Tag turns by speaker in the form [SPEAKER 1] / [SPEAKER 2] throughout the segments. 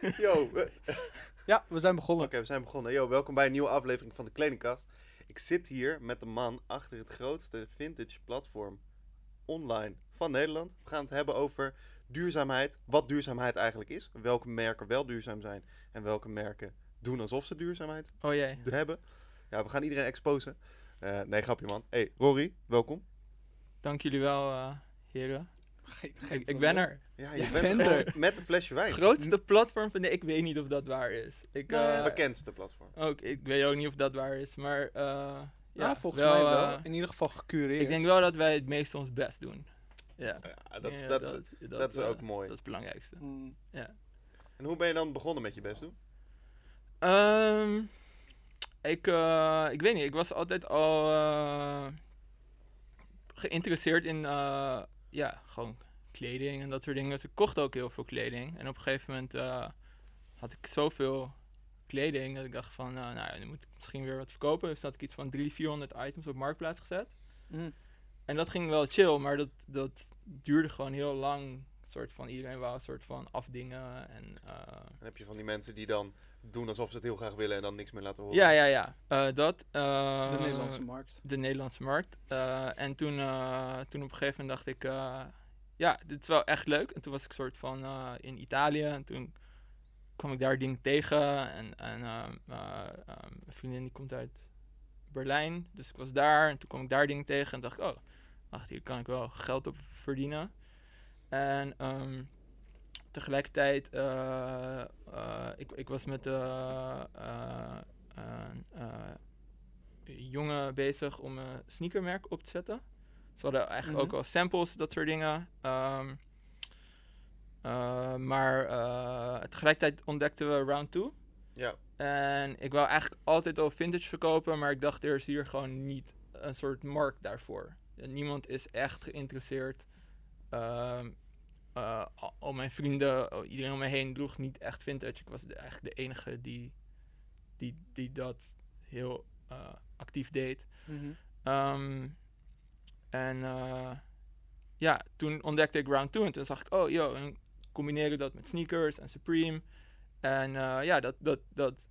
[SPEAKER 1] Yo, we-
[SPEAKER 2] Ja, we zijn begonnen.
[SPEAKER 1] oké, we zijn begonnen. Yo, welkom bij een nieuwe aflevering van de Kledingkast. Ik zit hier met de man achter het grootste vintage platform online van Nederland. We gaan het hebben over duurzaamheid, wat duurzaamheid eigenlijk is, welke merken wel duurzaam zijn en welke merken doen alsof ze duurzaamheid
[SPEAKER 3] Oh jee.
[SPEAKER 1] hebben. Ja, we gaan iedereen exposen. Eh, nee, grapje man. Hey, Rory, welkom.
[SPEAKER 3] Dank jullie wel, eh, heren.
[SPEAKER 2] Geen, geen
[SPEAKER 3] Ik, ik ben er.
[SPEAKER 1] Ja, je bent
[SPEAKER 3] er.
[SPEAKER 1] met een flesje wijn.
[SPEAKER 3] Grootste platform van de... Ik weet niet of dat waar is. Ik,
[SPEAKER 2] Nou ja,
[SPEAKER 3] eh,
[SPEAKER 1] Bekendste platform.
[SPEAKER 3] ook, ik weet ook niet of dat waar is, maar... eh,
[SPEAKER 2] Ja,
[SPEAKER 3] ja,
[SPEAKER 2] volgens mij wel.
[SPEAKER 3] eh,
[SPEAKER 2] In ieder geval gecureerd.
[SPEAKER 3] ik denk wel dat wij het meest ons best doen. Ja.
[SPEAKER 1] Ja, dat, is-
[SPEAKER 3] Ja,
[SPEAKER 1] dat, is, dat is ook mooi.
[SPEAKER 3] Dat is het belangrijkste.
[SPEAKER 2] Mm,
[SPEAKER 1] En hoe ben je dan begonnen met je best doen?
[SPEAKER 3] Ehm, ik, eh, ik weet niet, ik was altijd al eh, geïnteresseerd in eh, ja, gewoon kleding en dat soort dingen. Dus ik kocht ook heel veel kleding. En op een gegeven moment eh, had ik zoveel kleding dat ik dacht van, eh, nou ja, nu moet ik misschien weer wat verkopen. Dus had ik iets van 300, 400 items op Marktplaats gezet.
[SPEAKER 2] mm.
[SPEAKER 3] En dat ging wel chill, maar dat, dat duurde gewoon heel lang. soort van, iedereen wou een soort van afdingen en... eh,
[SPEAKER 1] Dan heb je van die mensen die dan doen alsof ze het heel graag willen en dan niks meer laten horen.
[SPEAKER 3] Ja, ja, ja. Eh, dat. eh,
[SPEAKER 2] De Nederlandse markt.
[SPEAKER 3] De Nederlandse markt. Eh, en toen, eh, toen op een gegeven moment dacht ik, eh, ja, dit is wel echt leuk. En toen was ik soort van eh, in Italië en toen kwam ik daar dingen tegen. En, en ehm, eh, ehm, mijn vriendin die komt uit Berlijn, dus ik was daar en toen kwam ik daar dingen tegen en dacht ik, oh, wacht, hier kan ik wel geld op verdienen. En ehm, tegelijkertijd, eh, ik, ik was met eh, jongen bezig om een sneakermerk op te zetten. Ze hadden eigenlijk
[SPEAKER 2] Mhm.
[SPEAKER 3] ook al samples, dat soort dingen. Ehm, eh, maar eh, tegelijkertijd ontdekten we Round 2.
[SPEAKER 1] Ja.
[SPEAKER 3] En ik wou eigenlijk altijd al vintage verkopen, maar ik dacht er is hier gewoon niet een soort markt daarvoor. Niemand is echt geïnteresseerd. Ehm, eh, al, mijn vrienden, iedereen om me heen droeg niet echt vintage. Ik was de- eigenlijk de enige die, die, die dat heel actief deed. Ehm, en eh, ja, toen ontdekte ik Round 2 en toen zag ik, oh yo, en combineren dat met sneakers en Supreme. En eh, ja, dat, dat, dat,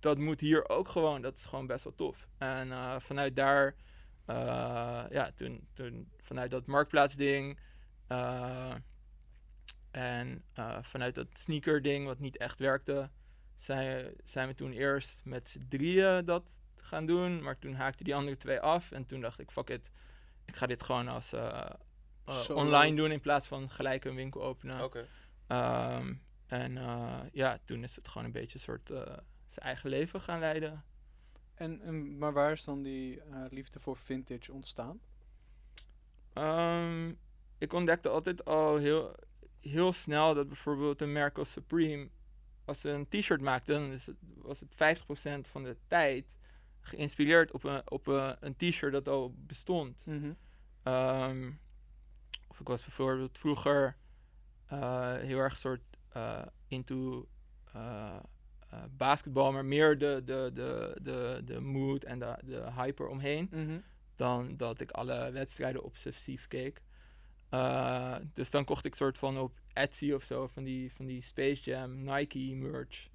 [SPEAKER 3] dat moet hier ook gewoon, dat is gewoon best wel tof. En eh, vanuit daar, ja, toen, toen vanuit dat marktplaatsding en vanuit dat sneaker ding wat niet echt werkte, zijn, zijn we toen eerst met z'n drieën dat gaan doen. Maar toen haakten die andere twee af. En toen dacht ik, fuck it. Ik ga dit gewoon als eh, eh, online doen in plaats van gelijk een winkel openen.
[SPEAKER 1] Oké.
[SPEAKER 3] Ehm, en eh, ja, toen is het gewoon een beetje een soort zijn eigen leven gaan leiden.
[SPEAKER 2] En, en, maar waar is dan die liefde voor vintage ontstaan?
[SPEAKER 3] Ehm, ik ontdekte altijd al heel, heel snel dat bijvoorbeeld een merk als Supreme, als ze een t-shirt maakten, dan was het 50% van de tijd geïnspireerd op een, op een, een t-shirt dat al bestond.
[SPEAKER 2] Mhm.
[SPEAKER 3] Ehm, of ik was bijvoorbeeld vroeger eh, heel erg soort eh, into eh, basketbal, maar meer de, de, de, de, de mood en de, de hype eromheen
[SPEAKER 2] Mhm.
[SPEAKER 3] dan dat ik alle wedstrijden obsessief keek. Dus dan kocht ik soort van op Etsy of zo van die, van die Space Jam Nike merch.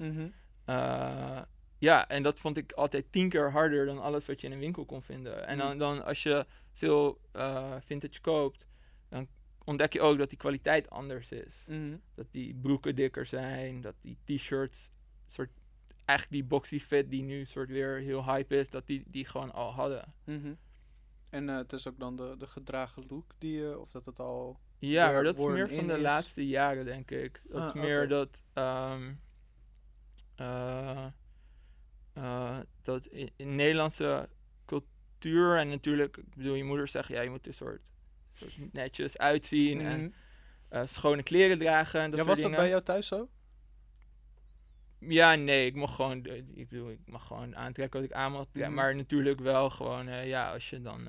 [SPEAKER 3] Eh, ja, en dat vond ik altijd tien keer harder dan alles wat je in een winkel kon vinden. En dan,
[SPEAKER 2] Mm.
[SPEAKER 3] dan als je veel eh, vintage koopt, dan ontdek je ook dat die kwaliteit anders is.
[SPEAKER 2] Mhm.
[SPEAKER 3] Dat die broeken dikker zijn, dat die t-shirts soort eigenlijk die boxy fit die nu soort weer heel hype is, dat die die gewoon al hadden.
[SPEAKER 2] Mhm. En eh, het is ook dan de, de gedragen look die je, of dat het al...
[SPEAKER 3] Ja, maar dat is meer van de
[SPEAKER 2] is.
[SPEAKER 3] laatste jaren, denk ik. Dat
[SPEAKER 2] Ah,
[SPEAKER 3] is meer dat. ehm, eh, eh, dat in, in Nederlandse cultuur en natuurlijk, ik bedoel, je moeder zegt ja, je moet er soort, soort netjes uitzien en
[SPEAKER 2] Mhm.
[SPEAKER 3] eh, schone kleren dragen. En dat
[SPEAKER 2] Ja, was dat bij jou thuis zo?
[SPEAKER 3] Ja, nee, ik mocht gewoon, ik bedoel, ik mag gewoon aantrekken wat ik aan mag trekken.
[SPEAKER 2] Mhm.
[SPEAKER 3] Maar natuurlijk wel gewoon, eh, ja, als je dan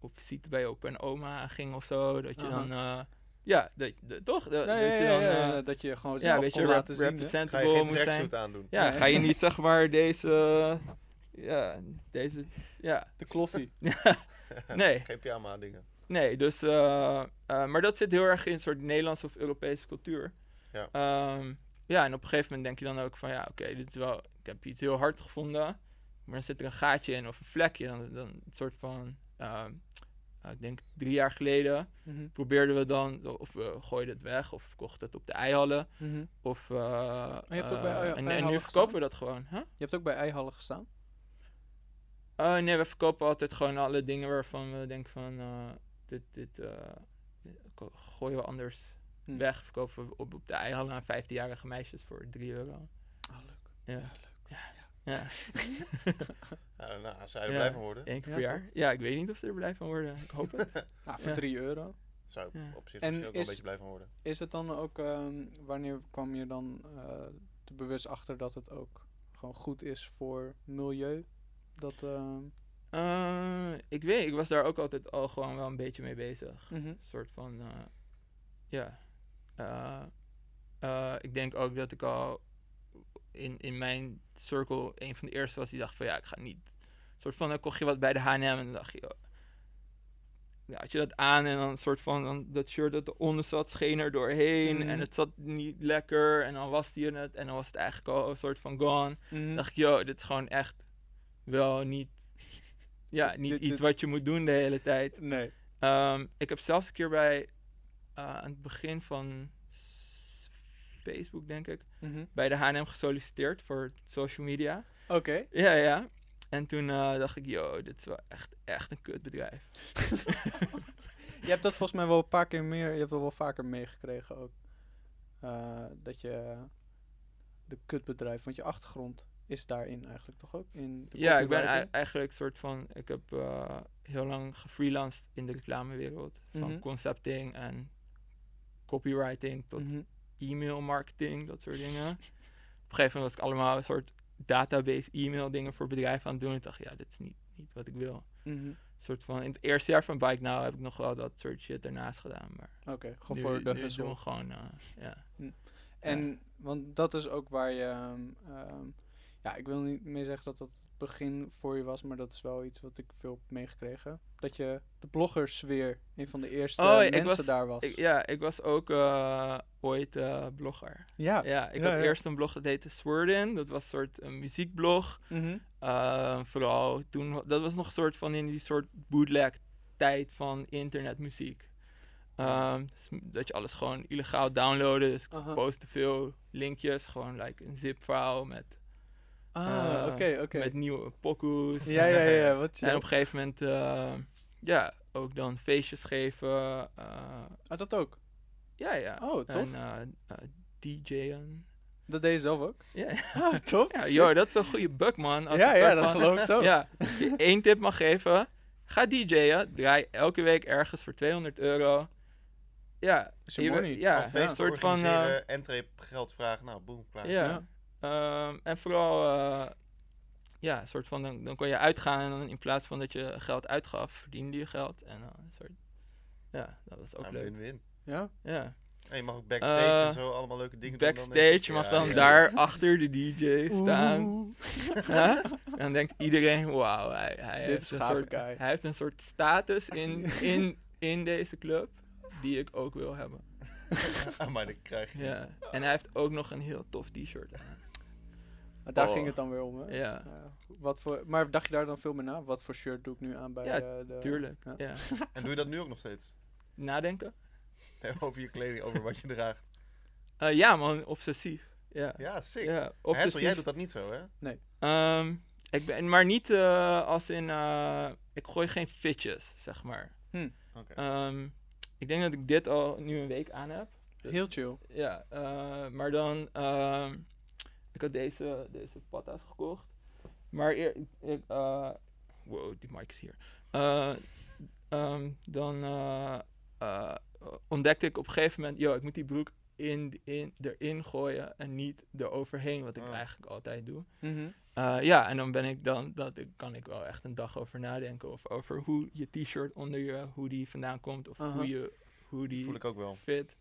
[SPEAKER 3] op visite bij opa en oma ging of zo, dat je dan, ja, dat, dat- toch? Dat,
[SPEAKER 2] Ja,
[SPEAKER 3] dat
[SPEAKER 2] ja,
[SPEAKER 3] je
[SPEAKER 2] ja,
[SPEAKER 3] dan,
[SPEAKER 2] ja,
[SPEAKER 3] eh,
[SPEAKER 2] dat je gewoon
[SPEAKER 3] ja,
[SPEAKER 2] zelf
[SPEAKER 3] weet
[SPEAKER 2] kon
[SPEAKER 3] je, rep-
[SPEAKER 2] laten zien.
[SPEAKER 1] Ga je geen
[SPEAKER 3] moet zijn.
[SPEAKER 1] aandoen?
[SPEAKER 3] Ja,
[SPEAKER 2] Nee.
[SPEAKER 3] ga je niet zeg maar deze, ja, deze, ja,
[SPEAKER 2] De kloffie.
[SPEAKER 3] nee.
[SPEAKER 1] Geen pyjama dingen.
[SPEAKER 3] Nee, dus, eh, eh, maar dat zit heel erg in een soort Nederlandse of Europese cultuur.
[SPEAKER 1] Ja.
[SPEAKER 3] Ehm, ja, en op een gegeven moment denk je dan ook van ja, oké, dit is wel, ik heb iets heel hard gevonden, maar dan zit er een gaatje in of een vlekje. Dan, dan een soort van, ehm, nou, ik denk drie jaar geleden
[SPEAKER 2] Mhm,
[SPEAKER 3] probeerden we dan, of we gooiden het weg of verkochten het op de eihallen.
[SPEAKER 2] mhm.
[SPEAKER 3] Of,
[SPEAKER 2] je hebt ook bij ei-
[SPEAKER 3] en, nu verkopen we dat gewoon. Huh?
[SPEAKER 2] Je hebt ook bij eihallen gestaan?
[SPEAKER 3] Eh, nee, we verkopen altijd gewoon alle dingen waarvan we denken van, eh, dit, dit, eh, dit gooien we anders
[SPEAKER 2] Hm.
[SPEAKER 3] weg. Verkopen we op, op de eihallen aan 15-jarige meisjes voor 3 euro.
[SPEAKER 2] Ah, leuk.
[SPEAKER 3] Ja,
[SPEAKER 2] Ja, leuk.
[SPEAKER 3] ja.
[SPEAKER 1] Ja, nou, als zij er
[SPEAKER 3] Ja.
[SPEAKER 1] blij van worden,
[SPEAKER 3] één keer
[SPEAKER 2] Ja,
[SPEAKER 3] per jaar. Ja, ik weet niet of ze er blij van worden. Ik hoop het.
[SPEAKER 2] Ah, voor
[SPEAKER 3] Ja.
[SPEAKER 2] 3 euro.
[SPEAKER 1] zou ik
[SPEAKER 3] Ja.
[SPEAKER 1] op zich
[SPEAKER 2] En
[SPEAKER 1] ook wel
[SPEAKER 2] is-
[SPEAKER 1] een beetje blij van worden.
[SPEAKER 2] Is het dan ook, ehm, wanneer kwam je dan eh, er bewust achter dat het ook gewoon goed is voor milieu? Dat, ehm,
[SPEAKER 3] Eh, ik weet, ik was daar ook altijd al gewoon wel een beetje mee bezig.
[SPEAKER 2] mhm.
[SPEAKER 3] Een soort van, eh, ja. Eh, eh, ik denk ook dat ik al in, in mijn circle een van de eerste was die dacht van ja, ik ga niet. Een soort van, dan kocht je wat bij de H&M en dan dacht je, ja, had je dat aan en dan een soort van, dan, dat shirt dat eronder zat, scheen er doorheen
[SPEAKER 2] Mhm.
[SPEAKER 3] en het zat niet lekker en dan waste je het en dan was het eigenlijk al een soort van gone.
[SPEAKER 2] Mhm.
[SPEAKER 3] Dan dacht ik, joh, dit is gewoon echt wel niet, ja, niet iets wat je moet doen de hele tijd.
[SPEAKER 2] Nee.
[SPEAKER 3] Ehm, ik heb zelfs een keer bij, eh, aan het begin van Facebook, denk ik,
[SPEAKER 2] Mhm.
[SPEAKER 3] bij de H&M gesolliciteerd voor social media.
[SPEAKER 2] Oké.
[SPEAKER 3] Ja, ja. En toen eh, dacht ik, yo, dit is wel echt, echt een kutbedrijf.
[SPEAKER 2] Je hebt dat volgens mij wel een paar keer meer, je hebt dat wel vaker meegekregen ook. Eh, dat je de kutbedrijf, want je achtergrond is daarin eigenlijk toch ook? In de
[SPEAKER 3] Ja, ik ben eigenlijk soort van, ik heb eh, heel lang gefreelanced in de reclamewereld. Van
[SPEAKER 2] Mhm.
[SPEAKER 3] concepting en copywriting tot
[SPEAKER 2] Mhm.
[SPEAKER 3] E-mail marketing, dat soort dingen. Op een gegeven moment was ik allemaal een soort database e-mail dingen voor bedrijven aan het doen. Ik dacht, ja, dit is niet, niet wat ik wil. Een soort van, in het eerste jaar van Bike Now heb ik nog wel dat soort shit ernaast gedaan. Maar
[SPEAKER 2] Oké, gewoon
[SPEAKER 3] nu,
[SPEAKER 2] voor de hustle.
[SPEAKER 3] gewoon, eh, ja.
[SPEAKER 2] En, want dat is ook waar je, ehm, ehm, ja, ik wil niet meer zeggen dat dat het begin voor je was, maar dat is wel iets wat ik veel heb meegekregen. Dat je de bloggersfeer, een van de eerste
[SPEAKER 3] Oh,
[SPEAKER 2] mensen
[SPEAKER 3] was-
[SPEAKER 2] daar was.
[SPEAKER 3] Ik, ja, ik was ook eh, ooit eh, blogger.
[SPEAKER 2] ja.
[SPEAKER 3] Ja, ik
[SPEAKER 2] Ja,
[SPEAKER 3] had
[SPEAKER 2] ja.
[SPEAKER 3] eerst een blog dat heette Swordin. Dat was een soort een muziekblog.
[SPEAKER 2] Mhm.
[SPEAKER 3] Eh, vooral toen, dat was nog een soort van in die soort bootleg tijd van internetmuziek. Ehm, dus m- dat je alles gewoon illegaal downloaden. Dus ik postte veel linkjes, gewoon like een zip-file met,
[SPEAKER 2] Ah,
[SPEAKER 3] eh,
[SPEAKER 2] oké, oké.
[SPEAKER 3] met nieuwe pokoes.
[SPEAKER 2] Ja, ja, ja, ja, wat
[SPEAKER 3] En op een gegeven moment, eh, ja, ook dan feestjes geven. eh,
[SPEAKER 2] Ah, dat ook?
[SPEAKER 3] ja, ja.
[SPEAKER 2] Oh, tof.
[SPEAKER 3] En DJ'en.
[SPEAKER 2] Dat deed je zelf ook?
[SPEAKER 3] Ja,
[SPEAKER 2] Ah, tof.
[SPEAKER 3] ja joh, dat is een goede bug, man. Als
[SPEAKER 2] ja,
[SPEAKER 3] het
[SPEAKER 2] ja, dat
[SPEAKER 3] van-
[SPEAKER 2] geloof ik zo.
[SPEAKER 3] Ja, als je één tip mag geven, ga DJ'en. Draai elke week ergens voor 200 euro. Ja,
[SPEAKER 2] Is je
[SPEAKER 3] je-
[SPEAKER 2] money.
[SPEAKER 3] ja, een soort van... eh,
[SPEAKER 1] entree geld vragen, nou boem, klaar.
[SPEAKER 3] ja.
[SPEAKER 2] Ja.
[SPEAKER 3] Ehm, en vooral, eh, ja, een soort van, dan, dan kon je uitgaan en dan in plaats van dat je geld uitgaf, verdiende je geld. En een soort, ja, dat was ook leuk.
[SPEAKER 1] win-win.
[SPEAKER 2] Ja?
[SPEAKER 3] Ja.
[SPEAKER 1] En je mag ook backstage
[SPEAKER 3] Eh,
[SPEAKER 1] en zo allemaal leuke dingen doen. dan, denk
[SPEAKER 3] Backstage, je mag
[SPEAKER 1] Ja,
[SPEAKER 3] dan
[SPEAKER 1] ja.
[SPEAKER 3] daar achter de DJ staan. Huh? En dan denkt iedereen, wauw, hij, hij, heeft
[SPEAKER 2] is
[SPEAKER 3] een soort,
[SPEAKER 2] guy.
[SPEAKER 3] hij heeft een soort status in, in, in deze club die ik ook wil hebben.
[SPEAKER 1] Ah, maar dan krijg je
[SPEAKER 3] Ja. En hij heeft ook nog een heel tof t-shirt aan.
[SPEAKER 2] Maar daar
[SPEAKER 3] Oh.
[SPEAKER 2] ging het dan weer om, hè?
[SPEAKER 3] Ja,
[SPEAKER 2] wat voor, maar dacht je daar dan veel meer na? Wat voor shirt doe ik nu aan bij
[SPEAKER 3] Ja,
[SPEAKER 2] eh, de...
[SPEAKER 3] tuurlijk.
[SPEAKER 2] Ja.
[SPEAKER 3] Ja.
[SPEAKER 1] En doe je dat nu ook nog steeds?
[SPEAKER 3] Nadenken?
[SPEAKER 1] Nee, over je kleding, over wat je draagt.
[SPEAKER 3] Eh, ja man, obsessief. Ja,
[SPEAKER 1] Ja, sick.
[SPEAKER 3] ja
[SPEAKER 1] Hessel, jij doet dat niet zo, hè?
[SPEAKER 3] Ehm, ik ben, maar niet eh, als in, eh, ik gooi geen fitjes, zeg maar.
[SPEAKER 1] Oké.
[SPEAKER 3] Ehm, ik denk dat ik dit al nu een week aan heb. Dus-
[SPEAKER 2] Heel chill.
[SPEAKER 3] Ja, eh, maar dan, ehm, had deze, deze patta's gekocht. Maar eer, ik, eh, wow, die mic is hier. Eh, ehm, dan eh, ontdekte ik op een gegeven moment, yo, ik moet die broek in, in, erin gooien en niet eroverheen, wat ik
[SPEAKER 1] Oh.
[SPEAKER 3] eigenlijk altijd doe.
[SPEAKER 2] Mhm.
[SPEAKER 3] Ja, en dan ben ik dan, dat ik, kan ik wel echt een dag over nadenken. Of over hoe je t-shirt onder je hoodie vandaan komt. Of hoe je hoodie
[SPEAKER 1] Voel ik ook wel.
[SPEAKER 3] fit.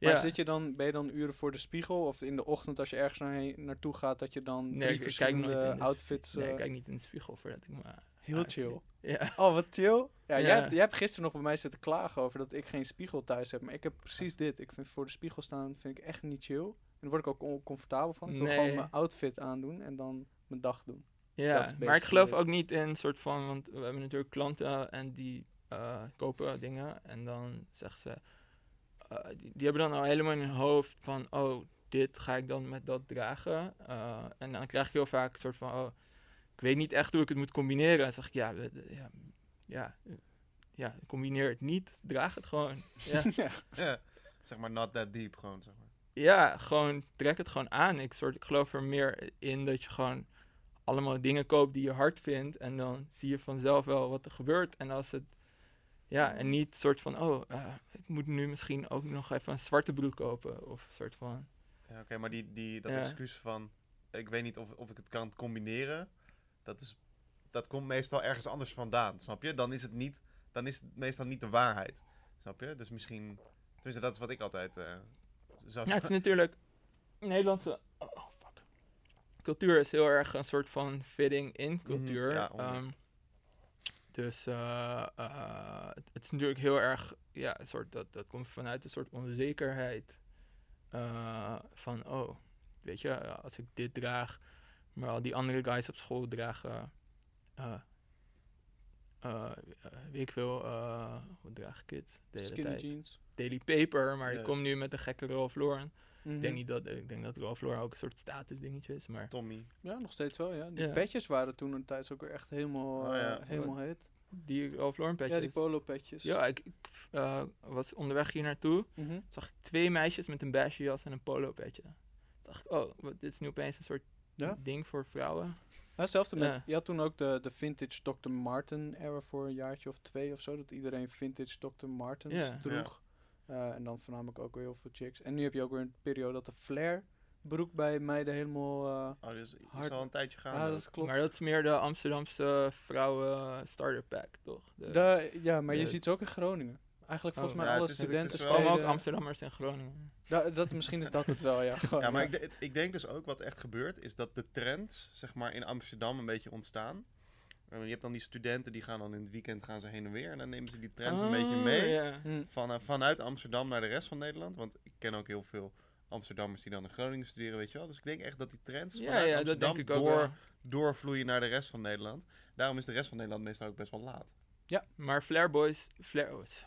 [SPEAKER 2] Maar
[SPEAKER 3] Ja.
[SPEAKER 2] zit je dan, ben je dan uren voor de spiegel? Of in de ochtend als je ergens naarheen, naartoe gaat, dat je dan
[SPEAKER 3] Nee,
[SPEAKER 2] drie
[SPEAKER 3] ik, ik kijk
[SPEAKER 2] verschillende
[SPEAKER 3] in de
[SPEAKER 2] outfits...
[SPEAKER 3] Nee,
[SPEAKER 2] eh,
[SPEAKER 3] ik kijk niet in de spiegel voordat ik me...
[SPEAKER 2] heel chill.
[SPEAKER 3] Ja.
[SPEAKER 2] Oh, wat chill. Ja, Jij, hebt, jij hebt gisteren nog bij mij zitten klagen over dat ik geen spiegel thuis heb. Maar ik heb precies dit. Ik vind voor de spiegel staan vind ik echt niet chill. daar word ik ook oncomfortabel van. Ik wil
[SPEAKER 3] Nee.
[SPEAKER 2] gewoon mijn outfit aandoen en dan mijn dag doen.
[SPEAKER 3] Ja, maar ik geloof ook niet in een soort van, want we hebben natuurlijk klanten en die eh, kopen dingen en dan zeggen ze, eh, die, die hebben dan al helemaal in hun hoofd van, oh, dit ga ik dan met dat dragen. Eh, en dan krijg je heel vaak een soort van, oh, ik weet niet echt hoe ik het moet combineren. En dan zeg ik, ja, we- de- ja, ja, ja, combineer het niet, draag het gewoon. Ja.
[SPEAKER 2] ja.
[SPEAKER 1] Ja, zeg maar not that deep gewoon, zeg maar.
[SPEAKER 3] Ja, gewoon trek het gewoon aan. Ik, soort, ik geloof er meer in dat je gewoon allemaal dingen koopt die je hard vindt. En dan zie je vanzelf wel wat er gebeurt. En als het. Ja, en niet soort van, oh, eh, ik moet nu misschien ook nog even een zwarte broek kopen. Of een soort van.
[SPEAKER 1] Ja, oké, maar die, die, dat
[SPEAKER 3] Ja.
[SPEAKER 1] excuus van, ik weet niet of, of ik het kan combineren, dat, is, dat komt meestal ergens anders vandaan, snap je? Dan is het niet, dan is het meestal niet de waarheid, snap je? Dus misschien, tenminste dat is wat ik altijd zou
[SPEAKER 3] Ja, het is natuurlijk. Nederlandse. Oh, fuck. Cultuur is heel erg een soort van fitting in cultuur.
[SPEAKER 1] Mhm, ja.
[SPEAKER 3] Dus eh, eh, het, is natuurlijk heel erg. Ja, een soort, dat, dat komt vanuit een soort onzekerheid. eh, van, oh, weet je, als ik dit draag, maar al die andere guys op school dragen. Weet ik veel, eh, hoe draag ik het? De hele
[SPEAKER 2] Skinny
[SPEAKER 3] tijd.
[SPEAKER 2] jeans.
[SPEAKER 3] Daily Paper, maar ik kom nu met een gekke Ralph Lauren.
[SPEAKER 2] Mhm.
[SPEAKER 3] Ik denk niet dat, ik denk dat Ralph Lauren ook een soort status dingetje is, maar
[SPEAKER 1] Tommy.
[SPEAKER 2] Ja, nog steeds wel, ja. Die
[SPEAKER 3] Ja.
[SPEAKER 2] petjes waren toen een tijd ook weer echt helemaal,
[SPEAKER 1] Oh, ja.
[SPEAKER 2] helemaal heet.
[SPEAKER 3] die Ralph Lauren petjes.
[SPEAKER 2] Ja, die polo petjes.
[SPEAKER 3] Ja, ik, ik eh, was onderweg hier naartoe,
[SPEAKER 2] Mhm.
[SPEAKER 3] zag ik twee meisjes met een beige jas en een polo petje. dacht ik, oh, wat, dit is nu opeens een soort
[SPEAKER 2] Ja.
[SPEAKER 3] ding voor vrouwen.
[SPEAKER 2] Ja, hetzelfde met,
[SPEAKER 3] Ja.
[SPEAKER 2] je had toen ook de, de vintage Dr. Martin era voor een jaartje of twee of zo, dat iedereen vintage Dr. Martens
[SPEAKER 3] Ja.
[SPEAKER 2] droeg. Eh, en dan voornamelijk ook weer heel veel chicks. En nu heb je ook weer een periode dat de flare broek bij meiden helemaal... eh
[SPEAKER 1] Oh, dus is
[SPEAKER 2] Hard.
[SPEAKER 1] al een tijdje gaan.
[SPEAKER 2] dat is klopt.
[SPEAKER 3] Maar dat is meer de Amsterdamse vrouwen starter pack, toch? De,
[SPEAKER 2] De- ja, maar je ziet ze ook in Groningen. Eigenlijk
[SPEAKER 3] Oh.
[SPEAKER 2] volgens mij
[SPEAKER 1] Ja,
[SPEAKER 2] alle studenten
[SPEAKER 1] wel-
[SPEAKER 3] ook Amsterdammers in Groningen.
[SPEAKER 2] Da- dat, misschien is dat het wel, ja. Gewoon,
[SPEAKER 1] Ja, maar
[SPEAKER 2] ja.
[SPEAKER 1] ik, de- ik denk dus ook wat echt gebeurt, is dat de trends, zeg maar, in Amsterdam een beetje ontstaan. En je hebt dan die studenten, die gaan dan in het weekend gaan ze heen en weer. En dan nemen ze die trends een beetje
[SPEAKER 3] Oh,
[SPEAKER 1] mee.
[SPEAKER 3] ja.
[SPEAKER 2] Hm.
[SPEAKER 1] Van, eh, vanuit Amsterdam naar de rest van Nederland. Want ik ken ook heel veel Amsterdammers die dan in Groningen studeren, weet je wel. Dus ik denk echt dat die trends
[SPEAKER 3] Ja,
[SPEAKER 1] vanuit
[SPEAKER 3] ja, dat
[SPEAKER 1] Amsterdam
[SPEAKER 3] denk ik ook
[SPEAKER 1] door,
[SPEAKER 3] wel.
[SPEAKER 1] doorvloeien naar de rest van Nederland. Daarom is de rest van Nederland meestal ook best wel laat.
[SPEAKER 3] Maar Flair Boys, Flair, oh, Boys.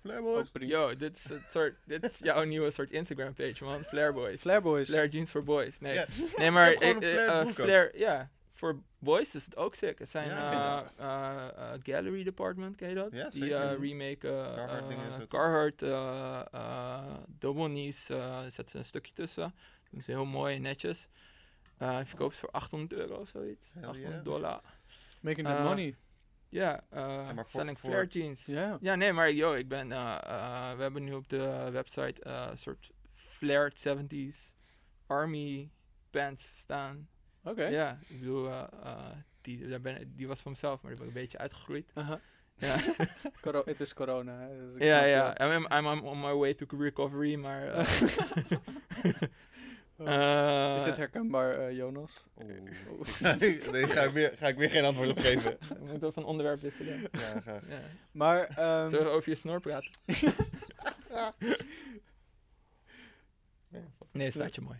[SPEAKER 1] Flairboys.
[SPEAKER 3] Yo, dit is, het soort, dit is jouw nieuwe soort Instagram page, man.
[SPEAKER 2] Flare Boys.
[SPEAKER 3] Flair jeans voor boys. Nee,
[SPEAKER 1] Ja.
[SPEAKER 3] nee maar
[SPEAKER 1] gewoon
[SPEAKER 3] eh,
[SPEAKER 1] Flair
[SPEAKER 3] ja, voor boys is het ook sick. Zijn
[SPEAKER 1] Ja,
[SPEAKER 3] eh,
[SPEAKER 2] ik het
[SPEAKER 3] eh, eh, Gallery Department, ken je dat?
[SPEAKER 1] Ja,
[SPEAKER 3] Die eh, remaken
[SPEAKER 1] Carhartt
[SPEAKER 3] eh, eh, eh, Double Knees, eh, zetten ze een stukje tussen. Doen ze heel mooi en netjes. Eh je verkoopt ze voor 800 euro of zoiets.
[SPEAKER 1] Hell
[SPEAKER 3] 800
[SPEAKER 1] yeah.
[SPEAKER 3] dollar.
[SPEAKER 2] Making that money.
[SPEAKER 3] Ja, eh
[SPEAKER 1] voor-
[SPEAKER 3] selling
[SPEAKER 1] voor-
[SPEAKER 3] flare jeans.
[SPEAKER 2] Ja.
[SPEAKER 3] Ja, nee, maar yo, ik ben, eh, eh, we hebben nu op de website eh, een soort flared 70s army pants staan.
[SPEAKER 2] Oké.
[SPEAKER 3] Ja, ik bedoel, die, daar ben, die was van mezelf, maar die ben ik een beetje uitgegroeid.
[SPEAKER 2] Aha.
[SPEAKER 3] Ja,
[SPEAKER 2] het is corona. dus ik
[SPEAKER 3] ja, ja. I'm, I'm on my way to recovery, maar... eh, eh,
[SPEAKER 2] is dit herkenbaar, eh, Jonas?
[SPEAKER 1] Oeh. nee, ga ik, weer, ga ik weer geen antwoord op geven.
[SPEAKER 3] we moeten van onderwerp wisselen.
[SPEAKER 1] Ja, graag.
[SPEAKER 3] Ja.
[SPEAKER 2] Maar, ehm,
[SPEAKER 3] Zullen we over je snor praten? Nee, staat je mooi.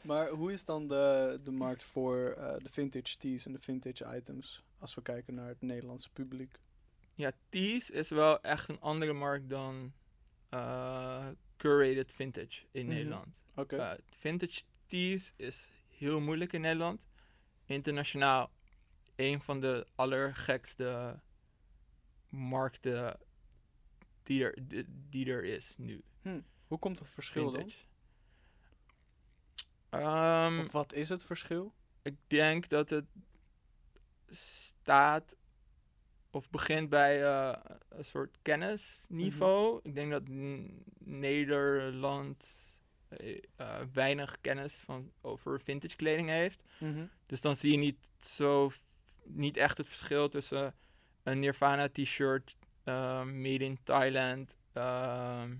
[SPEAKER 2] maar hoe is dan de, de markt voor eh, de vintage tees en de vintage items? Als we kijken naar het Nederlandse publiek.
[SPEAKER 3] Ja, tees is wel echt een andere markt dan eh, curated vintage in
[SPEAKER 2] Mhm.
[SPEAKER 3] Nederland. Eh, vintage tees is heel moeilijk in Nederland. Internationaal een van de allergekste markten die er, die, die er is nu.
[SPEAKER 2] hoe komt dat verschil dan?
[SPEAKER 3] Ehm,
[SPEAKER 2] Of wat is het verschil?
[SPEAKER 3] ik denk dat het staat of begint bij eh, een soort kennisniveau. Ik denk dat Nederland eh, eh, weinig kennis van, over vintage kleding heeft. Dus dan zie je niet zo niet echt het verschil tussen een Nirvana t-shirt eh, made in Thailand. ehm,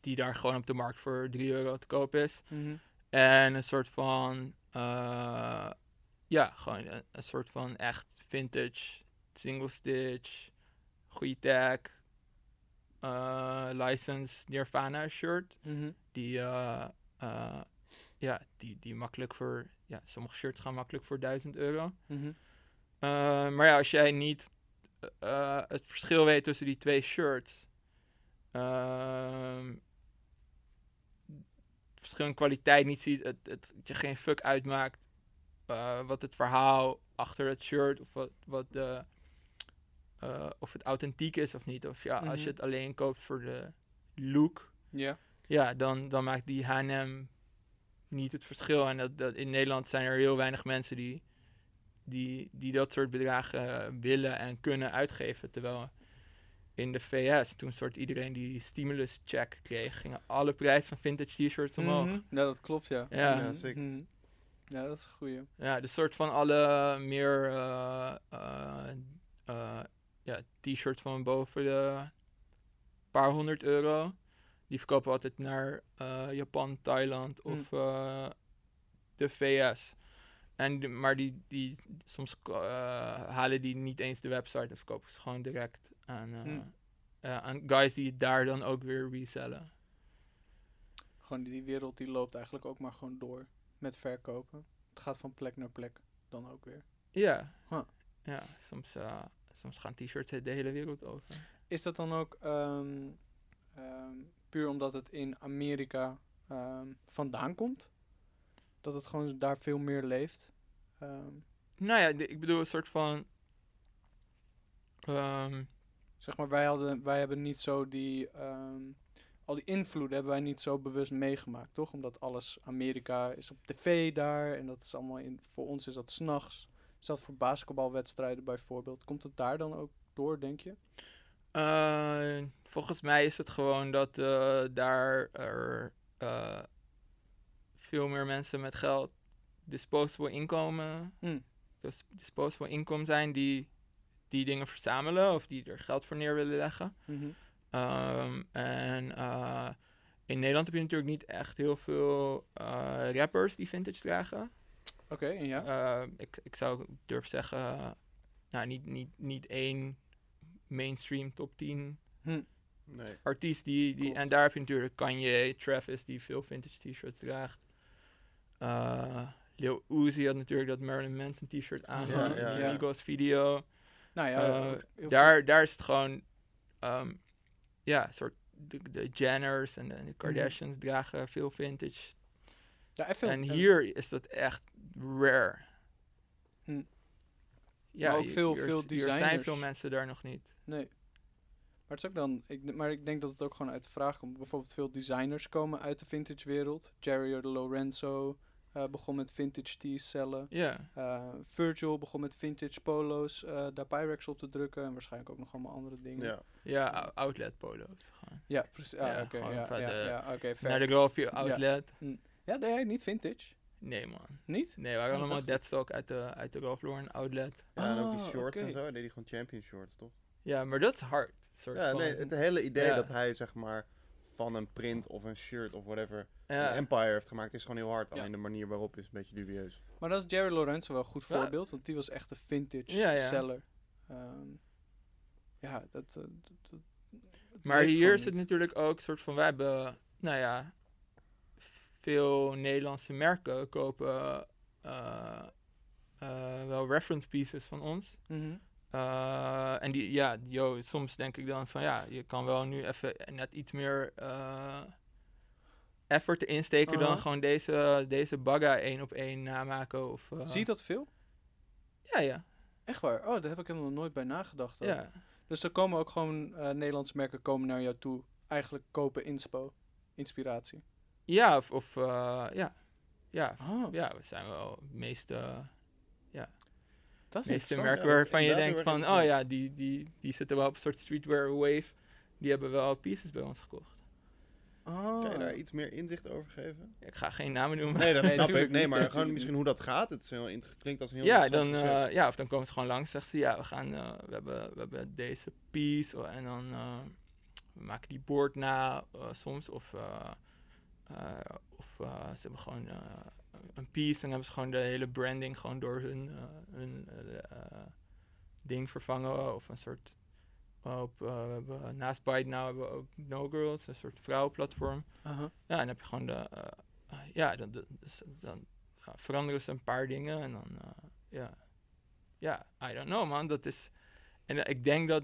[SPEAKER 3] die daar gewoon op de markt voor 3 euro te koop is.
[SPEAKER 2] Mhm.
[SPEAKER 3] En een soort van, ja, gewoon een, een soort van echt vintage, single stitch, goede tag, eh, licensed Nirvana shirt.
[SPEAKER 2] Mhm.
[SPEAKER 3] Die, eh, eh, ja, die, die makkelijk voor, ja, sommige shirts gaan makkelijk voor 1000 euro.
[SPEAKER 2] Mhm.
[SPEAKER 3] Maar ja, als jij niet het verschil weet tussen die twee shirts, ehm, het verschil in kwaliteit niet ziet, het, het, het je geen fuck uitmaakt wat het verhaal achter het shirt of wat, wat de, eh, of het authentiek is of niet. Of ja, als je
[SPEAKER 2] Mhm.
[SPEAKER 3] het alleen koopt voor de look,
[SPEAKER 2] Ja.
[SPEAKER 3] ja, dan, dan maakt die H&M niet het verschil. En dat, dat, in Nederland zijn er heel weinig mensen die, die, die dat soort bedragen eh, willen en kunnen uitgeven. Terwijl in de VS, toen soort iedereen die stimulus check kreeg, gingen alle prijzen van vintage t-shirts omhoog.
[SPEAKER 2] Mhm. Ja, dat klopt, ja.
[SPEAKER 3] Ja.
[SPEAKER 1] Ja,
[SPEAKER 2] Mhm.
[SPEAKER 1] zeker.
[SPEAKER 2] Ja, dat is een goeie.
[SPEAKER 3] Ja, de soort van alle meer eh, ja, t-shirts van boven de paar honderd euro. Die verkopen we altijd naar eh, Japan, Thailand of eh, de VS. En maar die, die soms eh, halen die niet eens de website en verkopen ze gewoon direct aan, eh, aan guys die het daar dan ook weer resellen.
[SPEAKER 2] Gewoon die, wereld die loopt eigenlijk ook maar gewoon door met verkopen. Het gaat van plek naar plek dan ook weer.
[SPEAKER 3] Ja,
[SPEAKER 2] Huh.
[SPEAKER 3] ja soms, soms gaan t-shirts de hele wereld over.
[SPEAKER 2] Is dat dan ook ehm, ehm, puur omdat het in Amerika ehm, vandaan komt? Dat het gewoon daar veel meer leeft?
[SPEAKER 3] Nou ja, ik bedoel een soort van.
[SPEAKER 2] zeg maar, wij, hadden, wij hebben niet zo die... al die invloeden hebben wij niet zo bewust meegemaakt, toch? Omdat alles Amerika is op tv daar en dat is allemaal in... Voor ons is dat s'nachts. Is dat voor basketbalwedstrijden bijvoorbeeld? Komt het daar dan ook door, denk je?
[SPEAKER 3] eh, volgens mij is het gewoon dat eh, daar er eh, veel meer mensen met geld disposable inkomen, dus disposable inkomen zijn die die dingen verzamelen of die er geld voor neer willen leggen.
[SPEAKER 2] Mhm.
[SPEAKER 3] Ehm, en in Nederland heb je natuurlijk niet echt heel veel rappers die vintage dragen.
[SPEAKER 2] Oké, ja?
[SPEAKER 3] Eh, ik, ik zou durven zeggen, eh, nou, niet, niet, niet één mainstream top 10
[SPEAKER 2] Hm.
[SPEAKER 1] Nee.
[SPEAKER 3] artiest die, die
[SPEAKER 2] Klopt.
[SPEAKER 3] en daar heb je natuurlijk Kanye, Travis die veel vintage t-shirts draagt. Eh Lil Uzi had natuurlijk dat Marilyn Manson t-shirt aan
[SPEAKER 2] Ja,
[SPEAKER 3] in
[SPEAKER 2] ja, ja.
[SPEAKER 3] Migos video.
[SPEAKER 2] Nou ja,
[SPEAKER 3] daar, daar is het gewoon, ehm, ja, soort de, de Jenners en de, de Kardashians dragen veel vintage.
[SPEAKER 2] ja, even,
[SPEAKER 3] en
[SPEAKER 2] en-
[SPEAKER 3] hier is dat echt rare.
[SPEAKER 2] Hm.
[SPEAKER 3] Ja,
[SPEAKER 2] Maar ook veel- veel
[SPEAKER 3] is- hier zijn
[SPEAKER 2] designers.
[SPEAKER 3] veel mensen daar nog niet.
[SPEAKER 2] Nee. Maar het is ook dan, ik, maar ik denk dat het ook gewoon uit de vraag komt. Bijvoorbeeld veel designers komen uit de vintage wereld. Jerry de Lorenzo eh, begon met vintage tees cellen.
[SPEAKER 3] Ja,
[SPEAKER 2] Eh, Virgil begon met vintage polo's, eh daar Pyrex op te drukken. En waarschijnlijk ook nog allemaal andere dingen.
[SPEAKER 1] Ja.
[SPEAKER 3] ja, ou- outlet polo's. Gewoon.
[SPEAKER 2] Ja, precies. Ah,
[SPEAKER 3] Ja,
[SPEAKER 2] oké,
[SPEAKER 3] gewoon
[SPEAKER 2] ja, ja, ja, oké, fair.
[SPEAKER 3] Naar de Grove outlet.
[SPEAKER 2] Ja, deed jij niet vintage?
[SPEAKER 3] Nee man.
[SPEAKER 2] Niet?
[SPEAKER 3] Nee, we waren
[SPEAKER 2] Oh,
[SPEAKER 3] allemaal deadstock uit de, uit de Ralph Lauren outlet.
[SPEAKER 1] Ja, en ook die
[SPEAKER 2] Ah,
[SPEAKER 1] shorts en zo. Hij deed die gewoon champion shorts, toch?
[SPEAKER 3] Ja, maar dat is hard. Soort
[SPEAKER 1] Ja,
[SPEAKER 3] van,
[SPEAKER 1] nee, het hele idee
[SPEAKER 3] Ja.
[SPEAKER 1] dat hij zeg maar van een print of een shirt of whatever
[SPEAKER 3] ja.
[SPEAKER 1] een empire heeft gemaakt is gewoon heel hard.
[SPEAKER 2] Ja.
[SPEAKER 1] Alleen de manier waarop is een beetje dubieus.
[SPEAKER 2] Maar dat is Jerry Lorenzo wel een goed
[SPEAKER 3] Ja.
[SPEAKER 2] voorbeeld. Want die was echt een vintage
[SPEAKER 3] Ja, ja.
[SPEAKER 2] seller. Ehm, ja, dat... eh, dat- dat-
[SPEAKER 3] Maar hier is het
[SPEAKER 2] niet.
[SPEAKER 3] natuurlijk ook soort van, wij hebben, nou ja, veel Nederlandse merken kopen eh, eh, wel reference pieces van ons.
[SPEAKER 2] Mhm.
[SPEAKER 3] Eh, en die, ja, yo, soms denk ik dan van, ja, je kan wel nu even net iets meer effort erin steken dan
[SPEAKER 2] Aha.
[SPEAKER 3] gewoon deze, deze bagga één op één namaken. Of,
[SPEAKER 2] Zie je dat veel?
[SPEAKER 3] Ja, ja,
[SPEAKER 2] Echt waar? Oh, daar heb ik helemaal nooit bij nagedacht.
[SPEAKER 3] ja.
[SPEAKER 2] Dus er komen ook gewoon Nederlandse merken komen naar jou toe. Eigenlijk kopen inspo. Inspiratie.
[SPEAKER 3] Ja, of, of eh, ja. Ja,
[SPEAKER 2] Oh,
[SPEAKER 3] ja, we zijn wel de meeste,
[SPEAKER 2] dat is
[SPEAKER 3] meeste
[SPEAKER 2] interessant.
[SPEAKER 3] merken
[SPEAKER 1] Ja,
[SPEAKER 3] waarvan je denkt van, oh ja, die, die, die zitten wel op een soort streetwear wave. Die hebben wel pieces bij ons gekocht.
[SPEAKER 2] Oh.
[SPEAKER 1] Kan je daar iets meer inzicht over geven?
[SPEAKER 3] Ik ga geen namen noemen.
[SPEAKER 1] Nee, dat
[SPEAKER 2] Nee,
[SPEAKER 1] snap ik. Nee, maar
[SPEAKER 2] tuurlijk
[SPEAKER 1] gewoon
[SPEAKER 2] niet.
[SPEAKER 1] misschien hoe dat gaat. Het is heel klinkt als een heel
[SPEAKER 3] ja,
[SPEAKER 1] interessant
[SPEAKER 3] dan, eh, ja, of dan komen ze gewoon langs en zeggen ze, ja, we gaan, eh, we, hebben, we hebben deze piece. oh, En dan eh, we maken die board na eh, soms. Of, eh, eh, of eh, ze hebben gewoon eh, een piece en hebben ze gewoon de hele branding gewoon door hun, eh, hun eh, eh, ding vervangen. Of een soort op eh, we hebben, naast Byte Now hebben we ook No Girls, een soort vrouwenplatform. Ja, en dan heb je gewoon de, eh, eh, ja, dan, dan, dus veranderen ze een paar dingen en dan, eh, ja, ja, I don't know man, dat is, en eh, ik denk dat,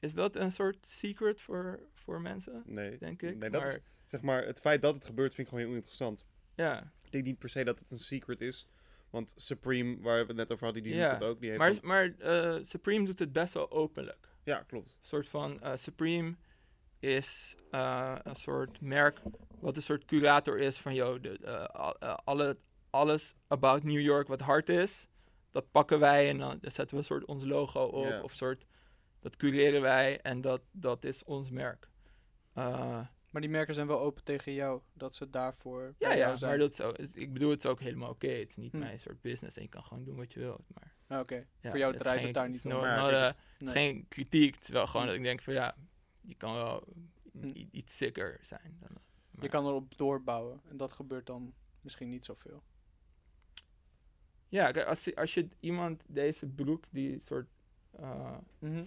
[SPEAKER 3] is dat een soort secret voor, voor mensen,
[SPEAKER 1] Nee,
[SPEAKER 3] denk ik?
[SPEAKER 1] nee dat
[SPEAKER 3] maar,
[SPEAKER 1] is, zeg maar, het feit dat het gebeurt vind ik gewoon heel interessant.
[SPEAKER 3] ja,
[SPEAKER 1] Ik denk niet per se dat het een secret is. Want Supreme, waar we het net over hadden, die
[SPEAKER 3] Ja,
[SPEAKER 1] doet dat ook. Die heeft
[SPEAKER 3] maar, maar eh, Supreme doet het best wel openlijk.
[SPEAKER 1] Ja, klopt.
[SPEAKER 3] Een soort van eh, Supreme is eh, een soort merk wat een soort curator is van alle, alles about New York wat hard is, dat pakken wij en dan zetten we een soort ons logo op of soort dat cureren wij en dat, dat is ons merk. Eh,
[SPEAKER 2] Maar die merken zijn wel open tegen jou, dat ze daarvoor
[SPEAKER 3] ja,
[SPEAKER 2] bij jou
[SPEAKER 3] ja,
[SPEAKER 2] zijn.
[SPEAKER 3] maar dat is ook, ik bedoel het is ook helemaal oké. Het is niet
[SPEAKER 2] Hm.
[SPEAKER 3] mijn soort business en je kan gewoon doen wat je wilt. Maar
[SPEAKER 2] Ah, Oké,
[SPEAKER 3] ja,
[SPEAKER 2] voor jou draait
[SPEAKER 3] geen-
[SPEAKER 2] het daar niet om.
[SPEAKER 3] no- Het is geen kritiek, het is wel gewoon
[SPEAKER 2] Hm.
[SPEAKER 3] dat ik denk van ja, je kan wel
[SPEAKER 2] Hm.
[SPEAKER 3] iets sicker zijn. Dan,
[SPEAKER 2] Je kan erop doorbouwen en dat gebeurt dan misschien niet zoveel.
[SPEAKER 3] Ja, als, je- als je iemand deze broek, die soort eh,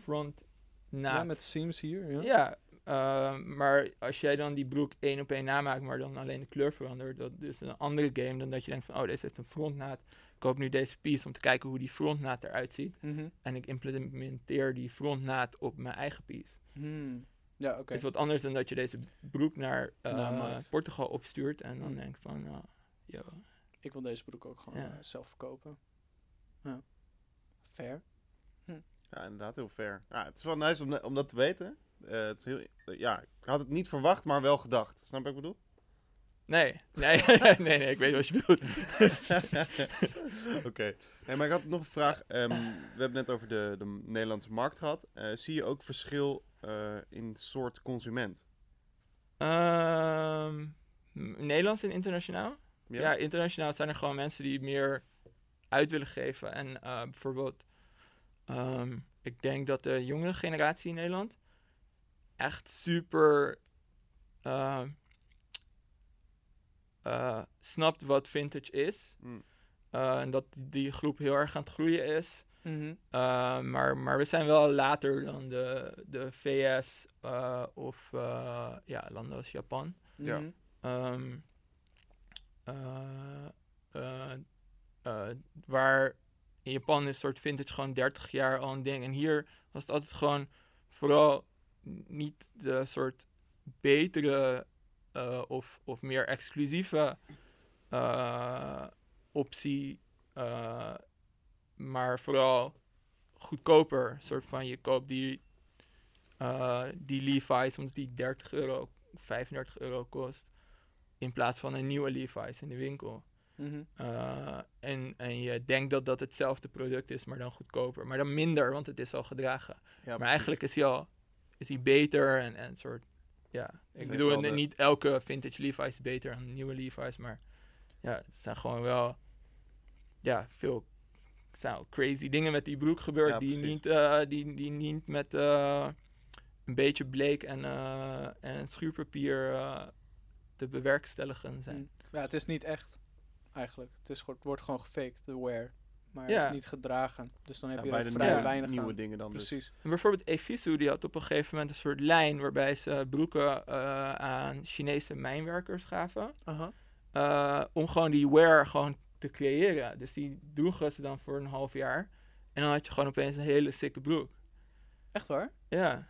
[SPEAKER 3] front na.
[SPEAKER 2] Ja, met seams hier. Ja.
[SPEAKER 3] Ja, eh, maar als jij dan die broek één op één namaakt, maar dan alleen de kleur verandert, dat is een andere game dan dat je denkt van, oh, deze heeft een frontnaad. Ik koop nu deze piece om te kijken hoe die frontnaad eruit ziet.
[SPEAKER 2] Mhm.
[SPEAKER 3] En ik implementeer die frontnaad op mijn eigen piece.
[SPEAKER 2] Hmm. Ja, oké.
[SPEAKER 3] is wat anders dan dat je deze broek naar eh. Portugal opstuurt en dan
[SPEAKER 2] Mm.
[SPEAKER 3] denkt van, nou, yo.
[SPEAKER 2] Ik wil deze broek ook gewoon
[SPEAKER 3] Ja.
[SPEAKER 2] eh, zelf verkopen. Ja. Fair.
[SPEAKER 1] Ja, inderdaad, heel fair. Ja, het is wel nice om, om dat te weten. Eh, het is heel, eh, ja, ik had het niet verwacht, maar wel gedacht. Snap je wat ik bedoel?
[SPEAKER 3] Nee, nee, nee, nee, ik weet wat je bedoelt.
[SPEAKER 1] Oké. Nee, maar ik had nog een vraag. Ehm, we hebben het net over de, de Nederlandse markt gehad. Eh, zie je ook verschil in soort consument?
[SPEAKER 3] Ehm, Nederlands en internationaal? Ja? internationaal zijn er gewoon mensen die meer uit willen geven. En bijvoorbeeld, ehm, ik denk dat de jongere generatie in Nederland echt super ehm, eh, snapt wat vintage is.
[SPEAKER 1] Mm.
[SPEAKER 3] Eh, en dat die groep heel erg aan het groeien is.
[SPEAKER 2] Mhm.
[SPEAKER 3] Uh, maar, maar we zijn wel later dan de, de VS uh, of uh, ja, landen als Japan.
[SPEAKER 1] Ja.
[SPEAKER 2] Mhm.
[SPEAKER 3] Um, uh, waar in Japan is een soort vintage gewoon 30 jaar al een ding. En hier was het altijd gewoon vooral niet de soort betere uh, of, of meer exclusieve uh, optie, uh, maar vooral goedkoper. soort van je koopt die, die Levi's omdat die 30 euro, 35 euro kost, in plaats van een nieuwe Levi's in de winkel.
[SPEAKER 2] Mhm.
[SPEAKER 3] En, en je denkt dat dat hetzelfde product is, maar dan goedkoper. Maar dan minder, want het is al gedragen.
[SPEAKER 1] Ja,
[SPEAKER 3] maar eigenlijk is hij al is hij beter en, en soort. Ja, ik bedoel,
[SPEAKER 1] de-
[SPEAKER 3] niet elke vintage Levi's is beter dan nieuwe Levi's, maar ja, het zijn gewoon wel ja, veel zijn crazy dingen met die broek gebeurd
[SPEAKER 1] Ja,
[SPEAKER 3] die,
[SPEAKER 1] precies.
[SPEAKER 3] niet, eh, die, die niet met eh, een beetje bleek en, eh, en schuurpapier te bewerkstelligen zijn.
[SPEAKER 2] Mm. Ja, het is niet echt, eigenlijk. Het, is, het wordt gewoon gefaked, de wear. Maar
[SPEAKER 3] Ja.
[SPEAKER 2] het is niet gedragen. Dus dan heb
[SPEAKER 1] Ja,
[SPEAKER 2] je er vrij
[SPEAKER 1] nieuwe,
[SPEAKER 2] weinig
[SPEAKER 1] nieuwe
[SPEAKER 2] aan.
[SPEAKER 1] dingen dan dus.
[SPEAKER 2] Precies.
[SPEAKER 3] En bijvoorbeeld Evisu, die had op een gegeven moment een soort lijn waarbij ze broeken eh, aan Chinese mijnwerkers gaven.
[SPEAKER 2] Aha.
[SPEAKER 3] eh, om gewoon die wear gewoon te creëren. Dus die droegen ze dan voor een half jaar. En dan had je gewoon opeens een hele sikke broek.
[SPEAKER 2] Echt waar?
[SPEAKER 3] Ja,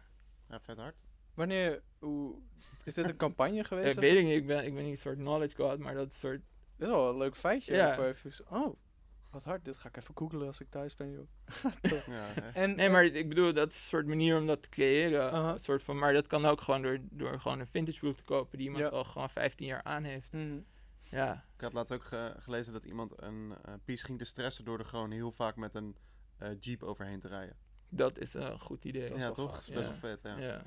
[SPEAKER 1] Ja, vet hard.
[SPEAKER 2] Wanneer, hoe, is dit een campagne
[SPEAKER 3] ik
[SPEAKER 2] geweest? of
[SPEAKER 3] weet ik niet, ik ben, ik ben niet een soort knowledge god, maar dat soort...
[SPEAKER 2] Dit is wel een leuk feitje.
[SPEAKER 3] Ja.
[SPEAKER 2] Voor even, oh, wat hard. Dit ga ik even googlen als ik thuis ben, joh.
[SPEAKER 1] Ja,
[SPEAKER 2] en,
[SPEAKER 3] Nee,
[SPEAKER 2] en-
[SPEAKER 3] maar ik bedoel, dat is een soort manier om dat te creëren. Soort van, maar dat kan ook gewoon door, door gewoon een vintage broek te kopen die iemand
[SPEAKER 2] Ja.
[SPEAKER 3] al gewoon 15 jaar aan heeft.
[SPEAKER 2] Mhm.
[SPEAKER 3] Ja,
[SPEAKER 1] Ik had laatst ook ge- gelezen dat iemand een eh piece ging te stressen door er gewoon heel vaak met een eh, jeep overheen te rijden.
[SPEAKER 3] dat is een goed idee.
[SPEAKER 1] Ja, toch?
[SPEAKER 2] gaaf.
[SPEAKER 1] Dat is best
[SPEAKER 3] Ja.
[SPEAKER 1] wel vet, ja.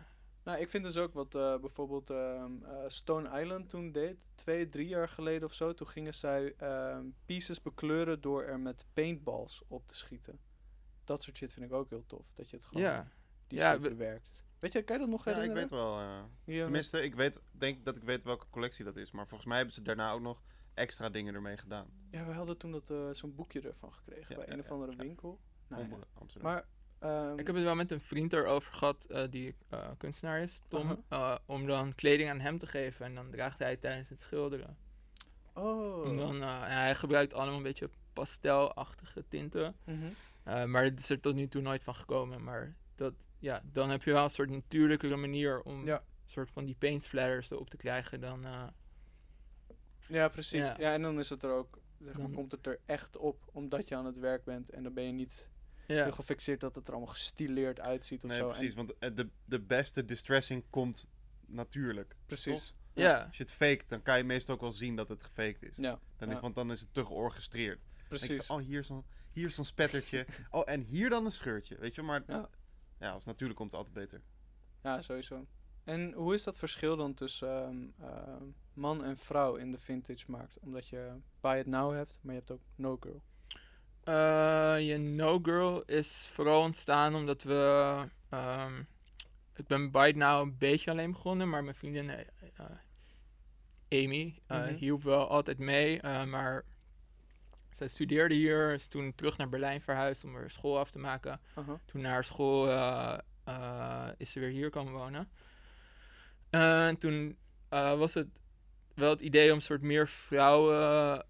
[SPEAKER 3] Ja.
[SPEAKER 2] Nou, ik vind dus ook wat eh, bijvoorbeeld ehm, eh, Stone Island toen deed. Twee, drie jaar geleden of zo. Toen gingen zij ehm, pieces bekleuren door er met paintballs op te schieten. Dat soort shit vind ik ook heel tof. Dat je het gewoon
[SPEAKER 3] ja.
[SPEAKER 2] die
[SPEAKER 3] Ja,
[SPEAKER 2] shit bewerkt. Weet je, kan je dat nog
[SPEAKER 1] Ja, ik
[SPEAKER 2] herinneren?
[SPEAKER 1] weet wel. eh, tenminste, ik weet, denk dat ik weet welke collectie dat is. Maar volgens mij hebben ze daarna ook nog extra dingen ermee gedaan.
[SPEAKER 2] Ja, we hadden toen dat, eh, zo'n boekje ervan gekregen
[SPEAKER 1] Ja,
[SPEAKER 2] bij
[SPEAKER 1] ja,
[SPEAKER 2] een of andere
[SPEAKER 1] ja.
[SPEAKER 2] winkel. Nou, ja.
[SPEAKER 1] Onder Amsterdam.
[SPEAKER 2] Maar ehm,
[SPEAKER 3] Ik heb het wel met een vriend erover gehad eh, die eh, kunstenaar is, Tom. Eh, om dan kleding aan hem te geven en dan draagt hij het tijdens het schilderen.
[SPEAKER 2] Oh.
[SPEAKER 3] En dan, en hij gebruikt allemaal een beetje pastelachtige tinten.
[SPEAKER 2] Mhm.
[SPEAKER 3] Maar het is er tot nu toe nooit van gekomen. Maar dat, ja, dan heb je wel een soort natuurlijkere manier om
[SPEAKER 2] Ja.
[SPEAKER 3] een soort van die paint splatters erop te krijgen dan...
[SPEAKER 2] Ja, precies.
[SPEAKER 3] Ja.
[SPEAKER 2] Ja. en dan is het er ook, zeg maar, komt het er echt op omdat je aan het werk bent. En dan ben je niet
[SPEAKER 3] ja.
[SPEAKER 2] heel gefixeerd dat het er allemaal gestileerd uitziet of
[SPEAKER 1] Nee,
[SPEAKER 2] zo.
[SPEAKER 1] precies.
[SPEAKER 2] En,
[SPEAKER 1] Want eh, de, de beste distressing komt natuurlijk.
[SPEAKER 2] precies.
[SPEAKER 3] ja.
[SPEAKER 1] Als je het faked, dan kan je meestal ook wel zien dat het gefaked is.
[SPEAKER 2] Ja,
[SPEAKER 1] Dan
[SPEAKER 2] ja.
[SPEAKER 1] is want dan is het te georchestreerd. Je
[SPEAKER 2] precies.
[SPEAKER 1] van, oh, hier zo'n hier zo'n spettertje. oh, en hier dan een scheurtje. Weet je, maar
[SPEAKER 2] Ja.
[SPEAKER 1] ja, als natuurlijk komt het altijd beter.
[SPEAKER 2] Ja, sowieso. En hoe is dat verschil dan tussen ehm, ehm, man en vrouw in de vintage markt? Omdat je Buy It Now hebt, maar je hebt ook No Girl.
[SPEAKER 3] Eh, je No Girl is vooral ontstaan omdat we... ehm, ik ben Byte Now een beetje alleen begonnen, maar mijn vriendin eh, eh, Amy
[SPEAKER 2] Mhm.
[SPEAKER 3] hielp wel altijd mee. maar zij studeerde hier, is toen terug naar Berlijn verhuisd om haar school af te maken.
[SPEAKER 2] Aha.
[SPEAKER 3] Toen na haar school is ze weer hier komen wonen. En toen was het wel het idee om een soort meer vrouwen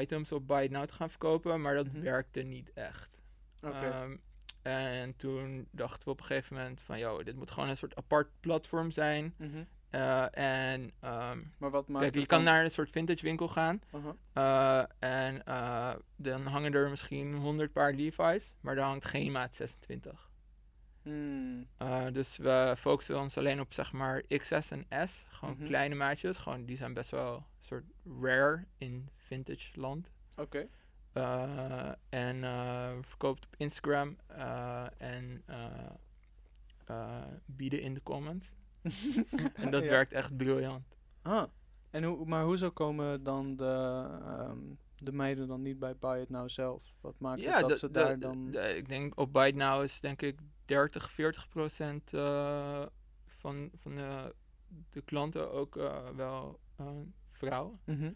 [SPEAKER 3] items op Buy It Now te gaan verkopen, maar dat
[SPEAKER 2] Mhm.
[SPEAKER 3] werkte niet echt. Ehm, en toen dachten we op een gegeven moment van, joh, dit moet gewoon een soort apart platform zijn.
[SPEAKER 2] Mhm.
[SPEAKER 3] Eh, en ehm,
[SPEAKER 2] Maar wat maakt
[SPEAKER 3] kijk, je kan
[SPEAKER 2] dan-
[SPEAKER 3] naar een soort vintage winkel gaan.
[SPEAKER 2] Aha.
[SPEAKER 3] Eh, en eh, dan hangen er misschien 100 paar Levi's, maar daar hangt geen maat 26.
[SPEAKER 2] Hmm.
[SPEAKER 3] Eh, dus we focussen ons alleen op zeg maar XS en S. Gewoon
[SPEAKER 2] Mhm.
[SPEAKER 3] kleine maatjes. Gewoon, die zijn best wel soort rare in vintage land.
[SPEAKER 2] Oké.
[SPEAKER 3] Eh, en eh, het op Instagram eh, en bieden in de comments. en dat
[SPEAKER 2] Ja.
[SPEAKER 3] werkt echt briljant.
[SPEAKER 2] Ah. En hoe, maar hoezo komen dan de, ehm, de meiden dan niet bij Buy It Now zelf? Wat maakt het dat ze daar dan...
[SPEAKER 3] ik denk op Byte Now is denk ik 30, 40 procent van, van de, de klanten ook wel eh, vrouwen.
[SPEAKER 2] Mhm.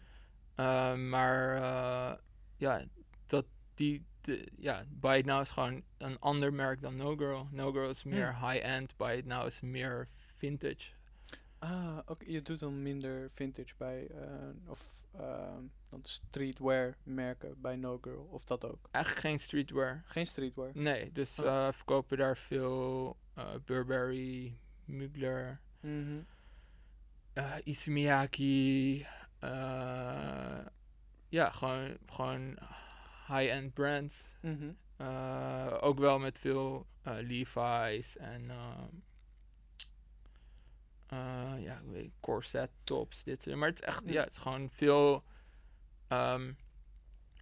[SPEAKER 3] Eh, maar eh, ja, dat die, de, ja, Buy It Now is gewoon een ander merk dan No Girl. No Girl is meer high-end, Buy It Now is meer vintage.
[SPEAKER 2] Ah, oké. Je doet dan minder vintage bij, eh, of ehm, dan streetwear merken bij No Girl, of dat ook?
[SPEAKER 3] Eigenlijk geen streetwear.
[SPEAKER 2] Geen streetwear?
[SPEAKER 3] Nee, dus
[SPEAKER 2] Oh.
[SPEAKER 3] eh verkopen daar veel Burberry, Mugler,
[SPEAKER 2] Mhm.
[SPEAKER 3] eh Issey eh, ja, gewoon, gewoon high-end brands.
[SPEAKER 2] Mhm.
[SPEAKER 3] Eh, ook wel met veel eh, Levi's en ehm, eh, ja, ik weet, corset tops, dit. soort- Maar het is echt,
[SPEAKER 2] Ja.
[SPEAKER 3] ja, het is gewoon veel. ehm,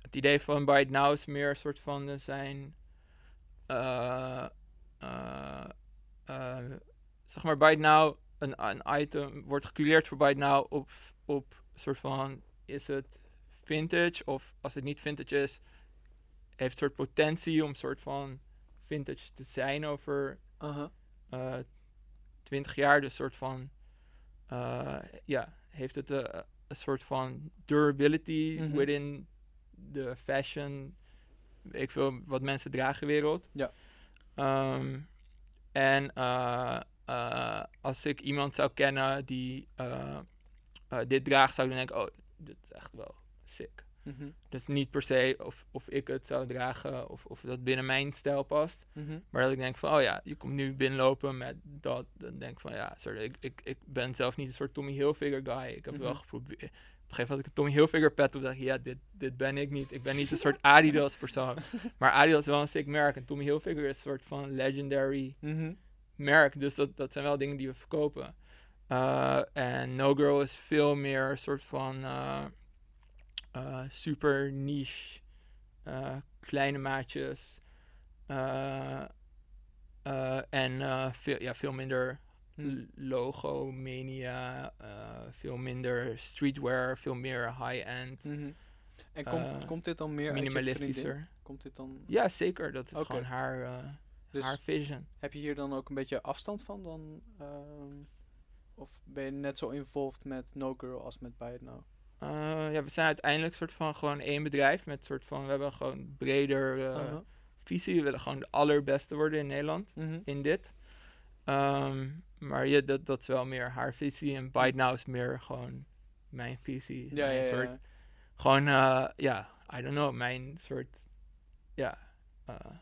[SPEAKER 3] het idee van Buy It Now is meer een soort van zijn. zeg maar, Buy It Now, een, een item wordt gecureerd voor Buy It Now op, op soort van: is het vintage? Of als het niet vintage is, heeft een soort potentie om een soort van vintage te zijn over
[SPEAKER 2] Aha.
[SPEAKER 3] eh 20 jaar. Dus soort van, eh, ja, heeft het eh, een soort van durability
[SPEAKER 2] Mhm.
[SPEAKER 3] within de fashion, ik veel wat mensen dragen wereld.
[SPEAKER 2] Ja.
[SPEAKER 3] Ehm, en eh, eh, als ik iemand zou kennen die eh, dit draagt, zou ik dan denken, oh, dit is echt wel sick.
[SPEAKER 2] Mhm.
[SPEAKER 3] Dus niet per se of, of ik het zou dragen of, of dat binnen mijn stijl past.
[SPEAKER 2] Mhm.
[SPEAKER 3] Maar dat ik denk van, oh ja, je komt nu binnenlopen met dat. Dan denk ik van, ja, sorry, ik, ik, ik ben zelf niet een soort Tommy Hilfiger guy. Ik heb wel
[SPEAKER 2] Mhm.
[SPEAKER 3] geprobeerd. Op een gegeven moment had ik een Tommy Hilfiger pet op. dacht ik, ja, dit, dit ben ik niet. Ik ben niet een soort Adidas persoon. Maar Adidas is wel een sick merk. En Tommy Hilfiger is een soort van legendary merk. Dus dat, dat zijn wel dingen die we verkopen. En No Girl is veel meer een soort van eh, eh, super niche, kleine maatjes. en veel, ja, veel minder
[SPEAKER 2] Hm.
[SPEAKER 3] logo, mania, veel minder streetwear, veel meer high-end,
[SPEAKER 2] Mhm. En komt komt dit dan meer
[SPEAKER 3] minimalistischer.
[SPEAKER 2] Komt dit dan...
[SPEAKER 3] Ja, zeker. Dat is gewoon haar,
[SPEAKER 2] Dus
[SPEAKER 3] haar vision.
[SPEAKER 2] heb je hier dan ook een beetje afstand van dan? ehm, of ben je net zo involved met No Girl als met Buy It Now?
[SPEAKER 3] Eh, ja, we zijn uiteindelijk soort van gewoon één bedrijf met soort van, we hebben gewoon breder eh,
[SPEAKER 2] Uh-huh.
[SPEAKER 3] visie. We willen gewoon de allerbeste worden in Nederland
[SPEAKER 2] Mhm.
[SPEAKER 3] in dit. Ehm, maar ja, dat, dat is wel meer haar visie en Byte Now is meer gewoon mijn visie.
[SPEAKER 2] Ja,
[SPEAKER 3] Mijn
[SPEAKER 2] ja,
[SPEAKER 3] soort,
[SPEAKER 2] ja.
[SPEAKER 3] Gewoon, eh, ja, I don't know, mijn soort, ja, eh,
[SPEAKER 1] Gewoon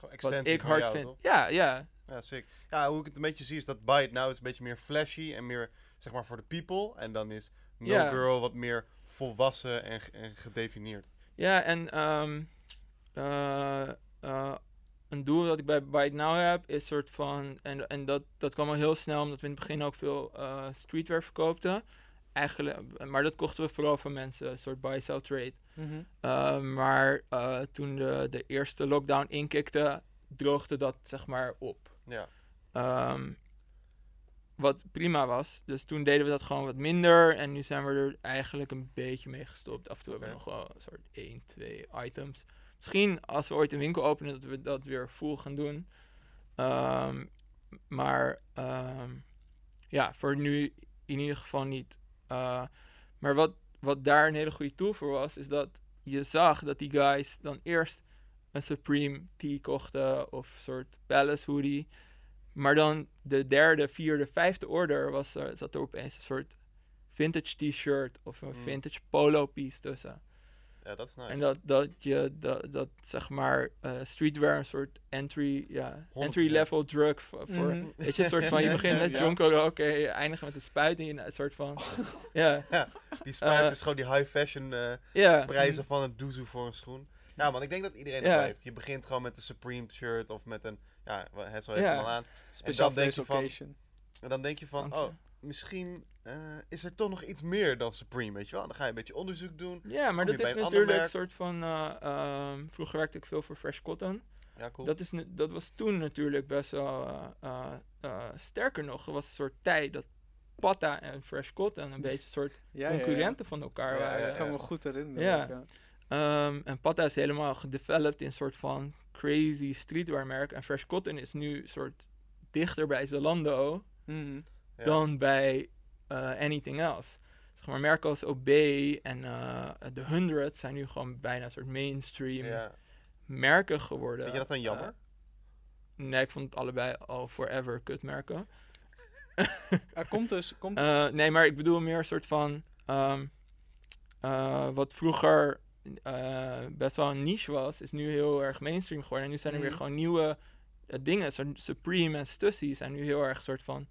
[SPEAKER 3] wat
[SPEAKER 1] extensie
[SPEAKER 3] ik
[SPEAKER 1] van
[SPEAKER 3] hard
[SPEAKER 1] jou,
[SPEAKER 3] vind.
[SPEAKER 1] toch?
[SPEAKER 3] Ja, ja,
[SPEAKER 1] Ja, sick. Ja, hoe ik het een beetje zie is dat Byte nou is een beetje meer flashy en meer, zeg maar, voor de people. En dan is No. Girl wat meer volwassen en, en gedefinieerd.
[SPEAKER 3] Ja, en ehm, eh, eh, een doel dat ik bij Byte Now heb is soort van, en, en dat, dat kwam al heel snel omdat we in het begin ook veel eh, streetwear verkoopten. Eigenlijk, maar dat kochten we vooral van mensen, een soort buy, sell, trade.
[SPEAKER 2] Mhm.
[SPEAKER 3] Eh, maar eh, toen de, de eerste lockdown inkikte, droogde dat zeg maar op.
[SPEAKER 1] Ja.
[SPEAKER 3] Ehm, wat prima was. Dus toen deden we dat gewoon wat minder. En nu zijn we er eigenlijk een beetje mee gestopt. Af en toe hebben we nog wel een soort 1, 2 items. Misschien als we ooit een winkel openen, dat we dat weer full gaan doen. Ehm, maar ehm, ja, voor nu in ieder geval niet. Eh, maar wat, wat daar een hele goede tool voor was, is dat je zag dat die guys dan eerst een Supreme tee kochten of een soort Palace hoodie. Maar dan de derde, vierde, vijfde order was er, zat er opeens een soort vintage t-shirt of een
[SPEAKER 1] Mm.
[SPEAKER 3] vintage polo piece tussen.
[SPEAKER 1] ja, dat is nice.
[SPEAKER 3] En dat, dat je dat, dat zeg maar eh, streetwear een soort entry, ja, entry level drug voor, weet je, een soort van je begint met
[SPEAKER 1] Ja.
[SPEAKER 3] Jonko oké, je eindigt met een spuit en je een soort van ja,
[SPEAKER 1] Die spuit
[SPEAKER 3] eh,
[SPEAKER 1] is gewoon die high fashion eh, prijzen van een doezoe voor een schoen. Ja, man, ik denk dat iedereen
[SPEAKER 3] Ja.
[SPEAKER 1] het wel heeft. Je begint gewoon met een Supreme shirt of met een, ja, het zo heeft
[SPEAKER 3] Ja.
[SPEAKER 1] hem al aan.
[SPEAKER 2] Speciaal
[SPEAKER 1] dan denk je
[SPEAKER 2] deze
[SPEAKER 1] van-. En dan denk je van, oh, misschien eh, is er toch nog iets meer dan Supreme, weet je wel. Dan ga je een beetje onderzoek doen.
[SPEAKER 3] ja, maar dat is natuurlijk een soort van eh, ehm, vroeger werkte ik veel voor Fresh Cotton.
[SPEAKER 1] Ja, cool.
[SPEAKER 3] Dat, is, dat was toen natuurlijk best wel eh, sterker nog. Er was een soort tijd dat Patta en Fresh Cotton een beetje een soort
[SPEAKER 2] Ja, ja, ja.
[SPEAKER 3] concurrenten van elkaar
[SPEAKER 1] Ja, ja,
[SPEAKER 3] waren.
[SPEAKER 2] Ik kan me goed herinneren.
[SPEAKER 3] Ja. Ehm, en Patta is helemaal gedeveloped in een soort van crazy streetwear merk. En Fresh Cotton is nu een soort dichter bij Zalando
[SPEAKER 2] Mhm.
[SPEAKER 1] Ja.
[SPEAKER 3] dan bij eh, anything else. Zeg maar merken als OB en eh The Hundred zijn nu gewoon bijna een soort mainstream
[SPEAKER 1] Ja.
[SPEAKER 3] merken geworden.
[SPEAKER 1] Vind je dat dan jammer?
[SPEAKER 3] Eh, nee, ik vond het allebei al forever kutmerken.
[SPEAKER 2] Er komt dus... Komt,
[SPEAKER 3] nee, maar ik bedoel meer een soort van... ehm, eh, wat vroeger eh, best wel een niche was, is nu heel erg mainstream geworden. En nu zijn er weer
[SPEAKER 2] Mhm.
[SPEAKER 3] gewoon nieuwe eh, dingen. Zo Supreme en Stussy zijn nu heel erg een soort van...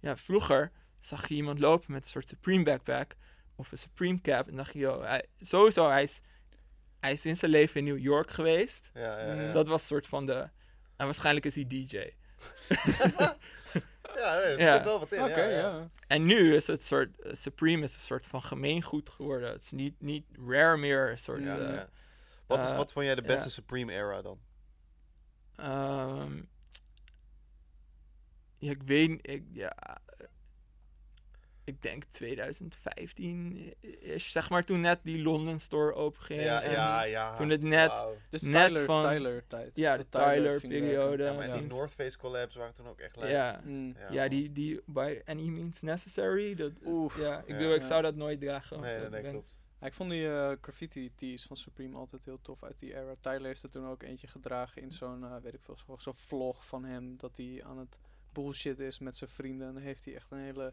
[SPEAKER 3] Ja, vroeger zag je iemand lopen met een soort Supreme backpack of een Supreme cap. En dacht je, joh, hij, sowieso, hij is, hij is in zijn leven in New York geweest.
[SPEAKER 1] Ja, ja, ja.
[SPEAKER 3] Dat was een soort van de... En waarschijnlijk is hij DJ.
[SPEAKER 1] ja, nee, het
[SPEAKER 3] Ja.
[SPEAKER 1] zit wel wat in. Ja,
[SPEAKER 2] ja.
[SPEAKER 1] ja.
[SPEAKER 3] En nu is het soort, eh, Supreme is een soort van gemeengoed geworden. Het is niet, niet rare meer, een soort...
[SPEAKER 1] Ja,
[SPEAKER 3] eh,
[SPEAKER 1] ja. Wat, is,
[SPEAKER 3] eh,
[SPEAKER 1] wat vond jij de beste. Supreme era dan?
[SPEAKER 3] ehm, ja, ik weet, ik, ja, ik denk 2015 is, zeg maar toen net die London store openging.
[SPEAKER 1] Ja,
[SPEAKER 3] en
[SPEAKER 1] ja, ja.
[SPEAKER 3] toen het net-.
[SPEAKER 2] De
[SPEAKER 3] Net
[SPEAKER 2] Tyler,
[SPEAKER 3] van-
[SPEAKER 2] Tyler tijd.
[SPEAKER 3] Ja,
[SPEAKER 2] Dat
[SPEAKER 3] de
[SPEAKER 2] Tyler
[SPEAKER 3] periode.
[SPEAKER 1] Ja, maar
[SPEAKER 3] Ja.
[SPEAKER 1] die North Face collabs waren toen ook echt leuk.
[SPEAKER 3] Ja,
[SPEAKER 2] Mm.
[SPEAKER 1] Ja,
[SPEAKER 3] die, die by any means necessary. Dat,
[SPEAKER 2] Oef.
[SPEAKER 3] ja, ik
[SPEAKER 1] Ja.
[SPEAKER 3] bedoel, ik
[SPEAKER 2] Ja.
[SPEAKER 3] zou dat nooit dragen.
[SPEAKER 1] Nee, nee,
[SPEAKER 3] ik
[SPEAKER 1] nee,
[SPEAKER 3] ben-
[SPEAKER 1] klopt.
[SPEAKER 2] Ja, ik vond die eh, graffiti tees van Supreme altijd heel tof uit die era. Tyler heeft er toen ook eentje gedragen in zo'n, eh, weet ik veel, zo- zo'n vlog van hem. Dat hij aan het bullshit is met zijn vrienden. En dan heeft hij echt een hele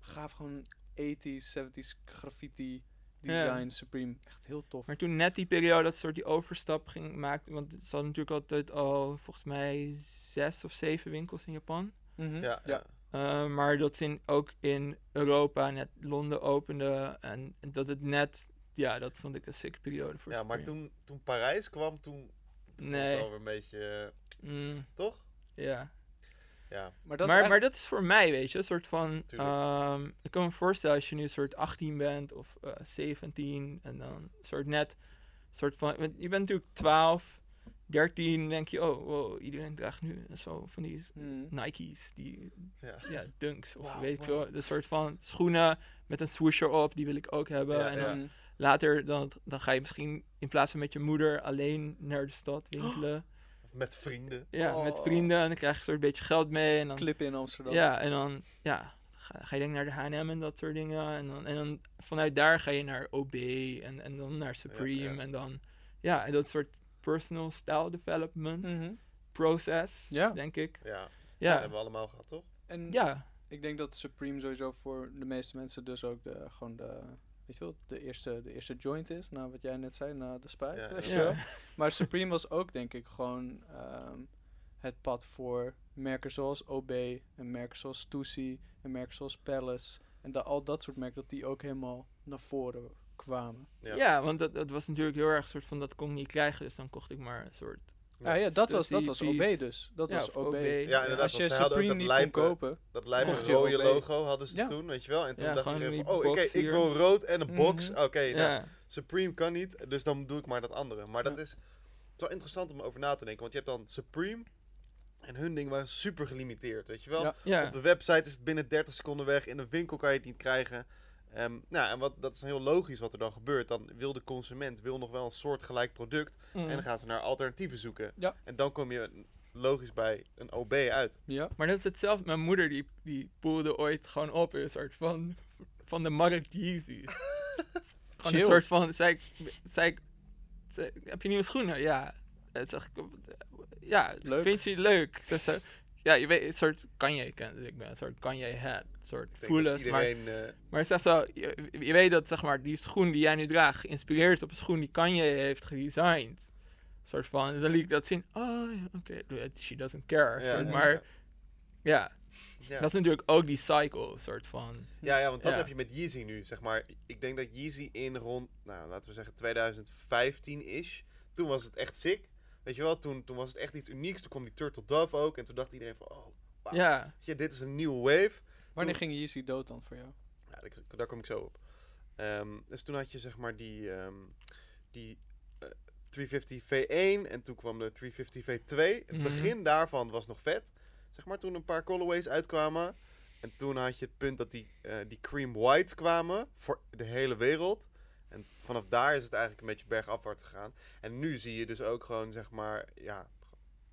[SPEAKER 2] gaaf gewoon 80s, 70s graffiti design
[SPEAKER 3] Ja.
[SPEAKER 2] Supreme. Echt heel tof.
[SPEAKER 3] Maar toen net die periode dat soort die overstap ging maken, want het hadden natuurlijk altijd al volgens mij zes of zeven winkels in Japan.
[SPEAKER 2] Mhm.
[SPEAKER 1] Ja, ja.
[SPEAKER 3] Uh, maar dat in, ook in Europa net Londen opende en dat het net, ja, dat vond ik een sick periode voor
[SPEAKER 1] ja, maar toen, toen Parijs kwam, toen
[SPEAKER 3] Nee.
[SPEAKER 1] het alweer een beetje... eh,
[SPEAKER 3] Mm,
[SPEAKER 1] toch?
[SPEAKER 3] ja.
[SPEAKER 1] Ja.
[SPEAKER 2] Maar dat is
[SPEAKER 3] maar, maar dat is voor mij, weet je, een soort van, ehm, ik kan me voorstellen als je nu een soort 18 bent of eh 17 en dan een soort net, soort van, je bent natuurlijk 12, 13, denk je, oh, wow, iedereen draagt nu zo van die
[SPEAKER 2] Mm.
[SPEAKER 3] Nike's, die,
[SPEAKER 1] Ja.
[SPEAKER 3] ja, dunks, of weet ik
[SPEAKER 1] wauw.
[SPEAKER 3] veel, een soort van schoenen met een swoosher op, die wil ik ook hebben.
[SPEAKER 1] Ja,
[SPEAKER 3] en
[SPEAKER 1] ja.
[SPEAKER 3] dan later, dan, dan ga je misschien in plaats van met je moeder alleen naar de stad winkelen.
[SPEAKER 1] Met vrienden.
[SPEAKER 3] Ja, met
[SPEAKER 2] Oh.
[SPEAKER 3] vrienden, en dan krijg je een soort beetje geld mee en dan
[SPEAKER 2] Clip in Amsterdam.
[SPEAKER 3] ja, en dan ja, ga, ga je denk naar de H&M en dat soort dingen. En dan, en dan vanuit daar ga je naar OB en, en dan naar Supreme.
[SPEAKER 1] ja.
[SPEAKER 3] En dan, ja, en dat soort personal style development
[SPEAKER 2] Mhm.
[SPEAKER 3] process,
[SPEAKER 2] Ja.
[SPEAKER 3] denk ik.
[SPEAKER 1] Ja, dat
[SPEAKER 3] Ja,
[SPEAKER 1] hebben we allemaal gehad, toch?
[SPEAKER 2] En
[SPEAKER 3] ja,
[SPEAKER 2] ik denk dat Supreme sowieso voor de meeste mensen dus ook de, gewoon de, weet je wel, de eerste, de eerste joint is. Na wat jij net zei, na de spuit.
[SPEAKER 1] Ja.
[SPEAKER 2] weet je wel.
[SPEAKER 3] ja.
[SPEAKER 2] Maar Supreme was ook denk ik gewoon ehm, het pad voor merken zoals OB en merken zoals Stussy en merken zoals Palace. En da- al dat soort merken, dat die ook helemaal naar voren kwamen.
[SPEAKER 1] Ja.
[SPEAKER 3] ja. want dat, dat was natuurlijk heel erg soort van, dat kon ik niet krijgen. Dus dan kocht ik maar een soort...
[SPEAKER 1] Ja.
[SPEAKER 2] Ja, ja dat,
[SPEAKER 3] Dus
[SPEAKER 2] was, dat
[SPEAKER 3] die-
[SPEAKER 2] was OB dus. Dat
[SPEAKER 3] ja,
[SPEAKER 2] was OB.
[SPEAKER 1] Ja, inderdaad.
[SPEAKER 2] Als je Supreme
[SPEAKER 1] dat
[SPEAKER 2] niet
[SPEAKER 1] lijpe-
[SPEAKER 2] kon kopen.
[SPEAKER 1] Dat lijpe rode
[SPEAKER 2] OB.
[SPEAKER 1] logo hadden ze
[SPEAKER 2] Ja.
[SPEAKER 1] toen, weet je wel. En toen
[SPEAKER 3] Ja,
[SPEAKER 1] dacht iedereen
[SPEAKER 3] die
[SPEAKER 1] van, oh, oké, ik wil rood en een box.
[SPEAKER 2] Mhm.
[SPEAKER 1] Oké, nou,
[SPEAKER 3] Ja,
[SPEAKER 1] Supreme kan niet, dus dan doe ik maar dat andere. Maar dat is wel interessant om over na te denken. Want je hebt dan Supreme en hun dingen waren super gelimiteerd, weet je wel.
[SPEAKER 2] Ja.
[SPEAKER 3] ja.
[SPEAKER 1] Op de website is het binnen 30 seconden weg. In een winkel kan je het niet krijgen. Ehm, nou, en wat, dat is heel logisch wat er dan gebeurt. Dan wil de consument wil nog wel een soortgelijk product.
[SPEAKER 3] Mm.
[SPEAKER 1] En dan gaan ze naar alternatieven zoeken.
[SPEAKER 2] Ja.
[SPEAKER 1] En dan kom je logisch bij een OB uit.
[SPEAKER 2] Ja.
[SPEAKER 3] Maar dat is hetzelfde. Mijn moeder die, die poelde ooit gewoon op in een soort van, van de markt Yeezys. gewoon een soort van, zei ik, zei ik, zei ik, heb je nieuwe schoenen? Ja. En zeg ik, ja,
[SPEAKER 2] Leuk.
[SPEAKER 3] vind je die leuk? Ze ja, je weet, een soort Kanye ik ben, een soort Kanye head, een soort voelens. Maar,
[SPEAKER 1] eh,
[SPEAKER 3] maar zeg zo, je, je weet dat zeg maar, die schoen die jij nu draagt, geïnspireerd op een schoen die Kanye heeft gedesigned. Een soort van, dan liet ik dat zien, oh oké, she doesn't care.
[SPEAKER 1] ja,
[SPEAKER 3] soort,
[SPEAKER 1] ja,
[SPEAKER 3] maar
[SPEAKER 1] ja.
[SPEAKER 3] ja,
[SPEAKER 1] Ja.
[SPEAKER 3] dat is natuurlijk ook die cycle, soort van.
[SPEAKER 1] Ja, ja, want dat
[SPEAKER 3] Ja.
[SPEAKER 1] heb je met Yeezy nu, zeg maar. Ik denk dat Yeezy in rond, nou, laten we zeggen 2015 is. Toen was het echt sick. Weet je wel, toen, toen was het echt iets unieks. Toen kwam die Turtle Dove ook. En toen dacht iedereen van, oh.
[SPEAKER 3] Ja,
[SPEAKER 1] je, dit is een nieuwe wave.
[SPEAKER 2] Wanneer
[SPEAKER 1] Toen-
[SPEAKER 2] ging Yeezy dood dan voor jou?
[SPEAKER 1] Ja, daar, daar kom ik zo op. Ehm, dus toen had je zeg maar die, ehm, die eh, 350 V1 en toen kwam de 350 V2. Het
[SPEAKER 3] Mhm.
[SPEAKER 1] begin daarvan was nog vet. Zeg maar toen een paar colorways uitkwamen. En toen had je het punt dat die, eh, die cream white kwamen voor de hele wereld. En vanaf daar is het eigenlijk een beetje bergafwaarts gegaan. En nu zie je dus ook gewoon zeg maar, ja...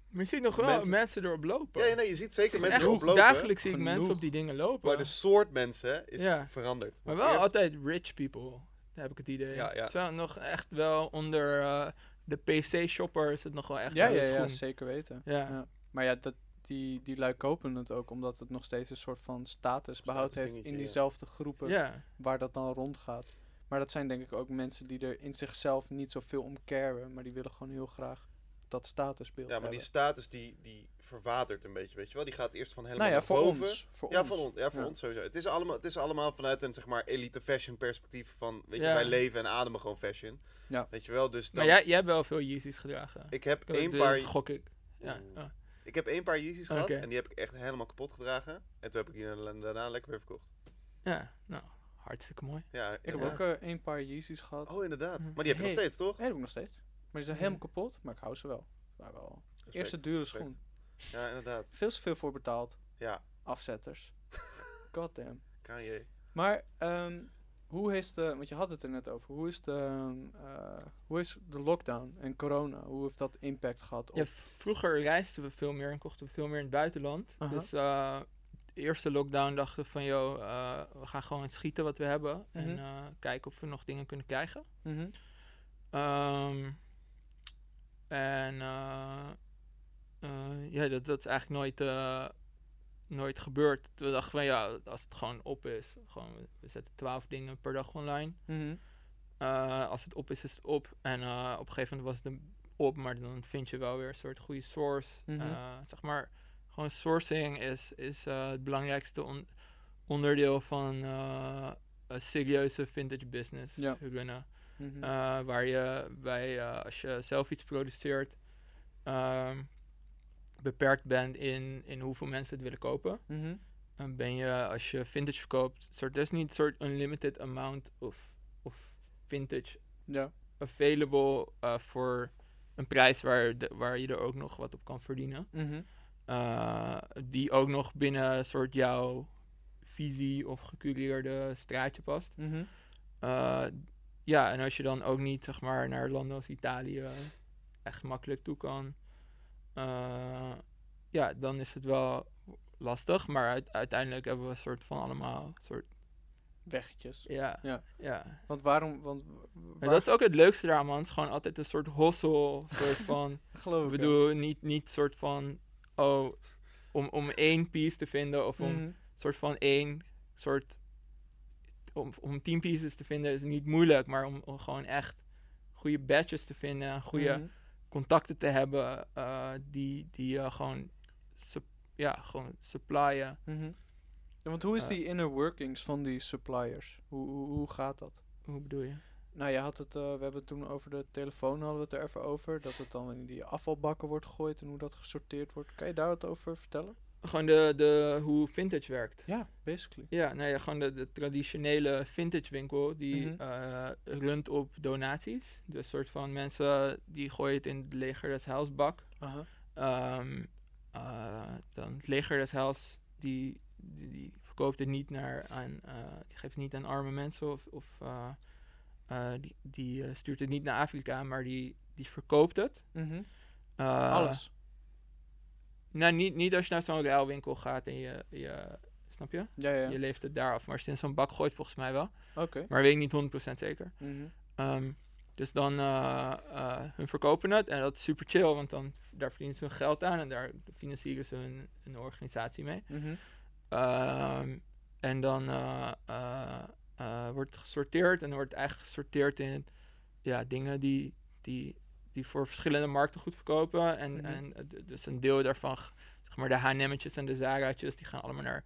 [SPEAKER 3] maar je ziet nog wel
[SPEAKER 1] Mensen-
[SPEAKER 3] mensen, erop lopen.
[SPEAKER 1] Ja, ja, nee, je ziet zeker mensen erop lopen.
[SPEAKER 3] Dagelijks zie ik
[SPEAKER 2] Genoeg.
[SPEAKER 3] mensen op die dingen lopen.
[SPEAKER 1] Maar de soort mensen is
[SPEAKER 3] Ja.
[SPEAKER 1] veranderd.
[SPEAKER 3] Maar wel
[SPEAKER 1] eerst-
[SPEAKER 3] altijd rich people, heb ik het idee.
[SPEAKER 1] Ja, ja.
[SPEAKER 3] Wel nog echt wel onder eh, de PC-shopper is het nog wel echt
[SPEAKER 2] Ja, ja, zeker weten.
[SPEAKER 3] Ja.
[SPEAKER 2] Ja. Maar ja, dat, die, die lui kopen het ook omdat het nog steeds een soort van status behoud heeft in diezelfde groepen
[SPEAKER 3] Ja.
[SPEAKER 2] waar dat dan rondgaat. Maar dat zijn denk ik ook mensen die er in zichzelf niet zoveel om caren, maar die willen gewoon heel graag dat statusbeeld
[SPEAKER 1] Ja, maar die status die, die verwatert een beetje, weet je wel. Die gaat eerst van helemaal
[SPEAKER 2] nou ja,
[SPEAKER 1] naar
[SPEAKER 2] voor
[SPEAKER 1] boven.
[SPEAKER 2] ons. Voor
[SPEAKER 1] ja,
[SPEAKER 2] ons.
[SPEAKER 1] voor ons, ja, voor
[SPEAKER 2] Ja.
[SPEAKER 1] ons sowieso. Het is, allemaal, het is allemaal vanuit een zeg maar elite fashion perspectief van, weet je, wij leven en ademen gewoon fashion.
[SPEAKER 2] Ja.
[SPEAKER 1] Weet je wel, dus
[SPEAKER 3] Maar
[SPEAKER 1] dan,
[SPEAKER 3] jij, jij hebt wel veel Yeezys gedragen.
[SPEAKER 1] ik heb
[SPEAKER 3] Ik-
[SPEAKER 1] één
[SPEAKER 3] dus
[SPEAKER 1] paar,
[SPEAKER 3] Gok ik. Ja. Ja.
[SPEAKER 1] ik heb één paar Yeezys gehad en die heb ik echt helemaal kapot gedragen. En toen heb ik die daarna lekker weer verkocht.
[SPEAKER 3] Ja, nou, hartstikke mooi.
[SPEAKER 1] Ja,
[SPEAKER 2] Ik heb ook eh, één paar Yeezys gehad.
[SPEAKER 1] Oh, inderdaad.
[SPEAKER 3] Mhm.
[SPEAKER 1] Maar die heb je nog steeds, toch?
[SPEAKER 2] Die heb ik nog steeds. Maar die zijn
[SPEAKER 3] Ja.
[SPEAKER 2] helemaal kapot, maar ik hou ze wel. Maar wel.
[SPEAKER 1] Respect,
[SPEAKER 2] Eerste dure
[SPEAKER 1] respect.
[SPEAKER 2] schoen.
[SPEAKER 1] Ja, inderdaad.
[SPEAKER 2] Veel te veel voor betaald.
[SPEAKER 1] Ja,
[SPEAKER 2] Afzetters. Goddamn.
[SPEAKER 1] kan je.
[SPEAKER 2] Maar ehm, hoe is de, want je had het er net over, hoe is de, ehm, eh, hoe is de lockdown en corona, hoe heeft dat impact gehad op...
[SPEAKER 3] Ja, vroeger reisden we veel meer en kochten we veel meer in het buitenland.
[SPEAKER 2] Aha.
[SPEAKER 3] Dus eh, eerste lockdown dachten we van, joh, eh, we gaan gewoon schieten wat we hebben. En eh, kijken of we nog dingen kunnen krijgen.
[SPEAKER 2] Mhm.
[SPEAKER 3] Ehm, en eh, ja, dat, dat is eigenlijk nooit, nooit gebeurd. We dachten van ja, als het gewoon op is, gewoon, we- zetten twaalf dingen per dag online.
[SPEAKER 2] Mhm.
[SPEAKER 3] Als het op is, is het op. En op een gegeven moment was het op, maar dan vind je wel weer een soort goede source. Zeg maar, gewoon sourcing is, is eh, het belangrijkste on- onderdeel van eh, een serieuze vintage business
[SPEAKER 2] Ja.
[SPEAKER 3] runnen.
[SPEAKER 2] Mhm.
[SPEAKER 3] Eh, waar je bij, als je zelf iets produceert, ehm, beperkt bent in, in hoeveel mensen het willen kopen.
[SPEAKER 2] Mhm.
[SPEAKER 3] Dan ben je, als je vintage verkoopt, soort, er is niet een soort unlimited amount of, of vintage
[SPEAKER 2] Ja.
[SPEAKER 3] available voor een prijs waar, de, waar je er ook nog wat op kan verdienen.
[SPEAKER 2] Mhm.
[SPEAKER 3] Eh, die ook nog binnen een soort jouw visie of gecureerde straatje past.
[SPEAKER 2] Mhm.
[SPEAKER 3] Eh, ja, en als je dan ook niet zeg maar naar landen als Italië echt makkelijk toe kan, eh, ja, dan is het wel lastig. Maar uit- uiteindelijk hebben we een soort van allemaal, soort,
[SPEAKER 2] Weggetjes.
[SPEAKER 3] ja,
[SPEAKER 2] Ja.
[SPEAKER 3] ja.
[SPEAKER 2] Want waarom, want waar-
[SPEAKER 3] dat is ook het leukste daaraan, man. Het is gewoon altijd een soort hossel, soort van...
[SPEAKER 2] geloof
[SPEAKER 3] Ik
[SPEAKER 2] ik.
[SPEAKER 3] bedoel, niet, niet soort van, oh, om, om één piece te vinden of om
[SPEAKER 2] Mhm.
[SPEAKER 3] soort van één soort, om, om tien pieces te vinden is niet moeilijk, maar om, om gewoon echt goede badges te vinden, goede
[SPEAKER 2] Mhm.
[SPEAKER 3] contacten te hebben eh, die, die eh, gewoon, ja, gewoon supplyen.
[SPEAKER 2] Mhm. Ja, want hoe is
[SPEAKER 3] Eh.
[SPEAKER 2] die inner workings van die suppliers? Hoe, hoe, hoe gaat dat?
[SPEAKER 3] Hoe bedoel je?
[SPEAKER 2] Nou, je had het, eh, we hebben het toen over de telefoon hadden we het er even over. Dat het dan in die afvalbakken wordt gegooid en hoe dat gesorteerd wordt. Kan je daar wat over vertellen?
[SPEAKER 3] Gewoon de, de, hoe vintage werkt.
[SPEAKER 2] Ja, basically.
[SPEAKER 3] Ja, nou ja, gewoon de, de traditionele vintage winkel die eh, runt op donaties. Dus soort van mensen die gooien het in de leger des Heils-bak.
[SPEAKER 2] Aha.
[SPEAKER 3] Ehm, eh, dan het leger des die, die, die verkoopt het niet naar aan, die geeft het niet aan arme mensen of, of eh, die, die eh, stuurt het niet naar Afrika, maar die, die verkoopt het.
[SPEAKER 2] Mhm.
[SPEAKER 3] Eh,
[SPEAKER 2] Alles.
[SPEAKER 3] Nou, niet, niet als je naar zo'n ruilwinkel gaat en je, je snap je?
[SPEAKER 2] Ja, ja.
[SPEAKER 3] Je levert het daar af. Maar als je het in zo'n bak gooit, volgens mij wel.
[SPEAKER 2] Oké.
[SPEAKER 3] Maar weet ik niet 100% zeker.
[SPEAKER 2] Mhm.
[SPEAKER 3] Ehm, dus dan eh, eh, hun verkopen het en dat is super chill, want dan daar verdienen ze hun geld aan en daar financieren ze hun, hun organisatie mee.
[SPEAKER 2] Mhm.
[SPEAKER 3] Ehm, en dan eh, wordt gesorteerd en wordt eigenlijk gesorteerd in ja, dingen die, die, die voor verschillende markten goed verkopen. En,
[SPEAKER 2] Mhm.
[SPEAKER 3] en dus een deel daarvan, zeg maar de H&M'tjes en de Zara'tjes, die gaan allemaal naar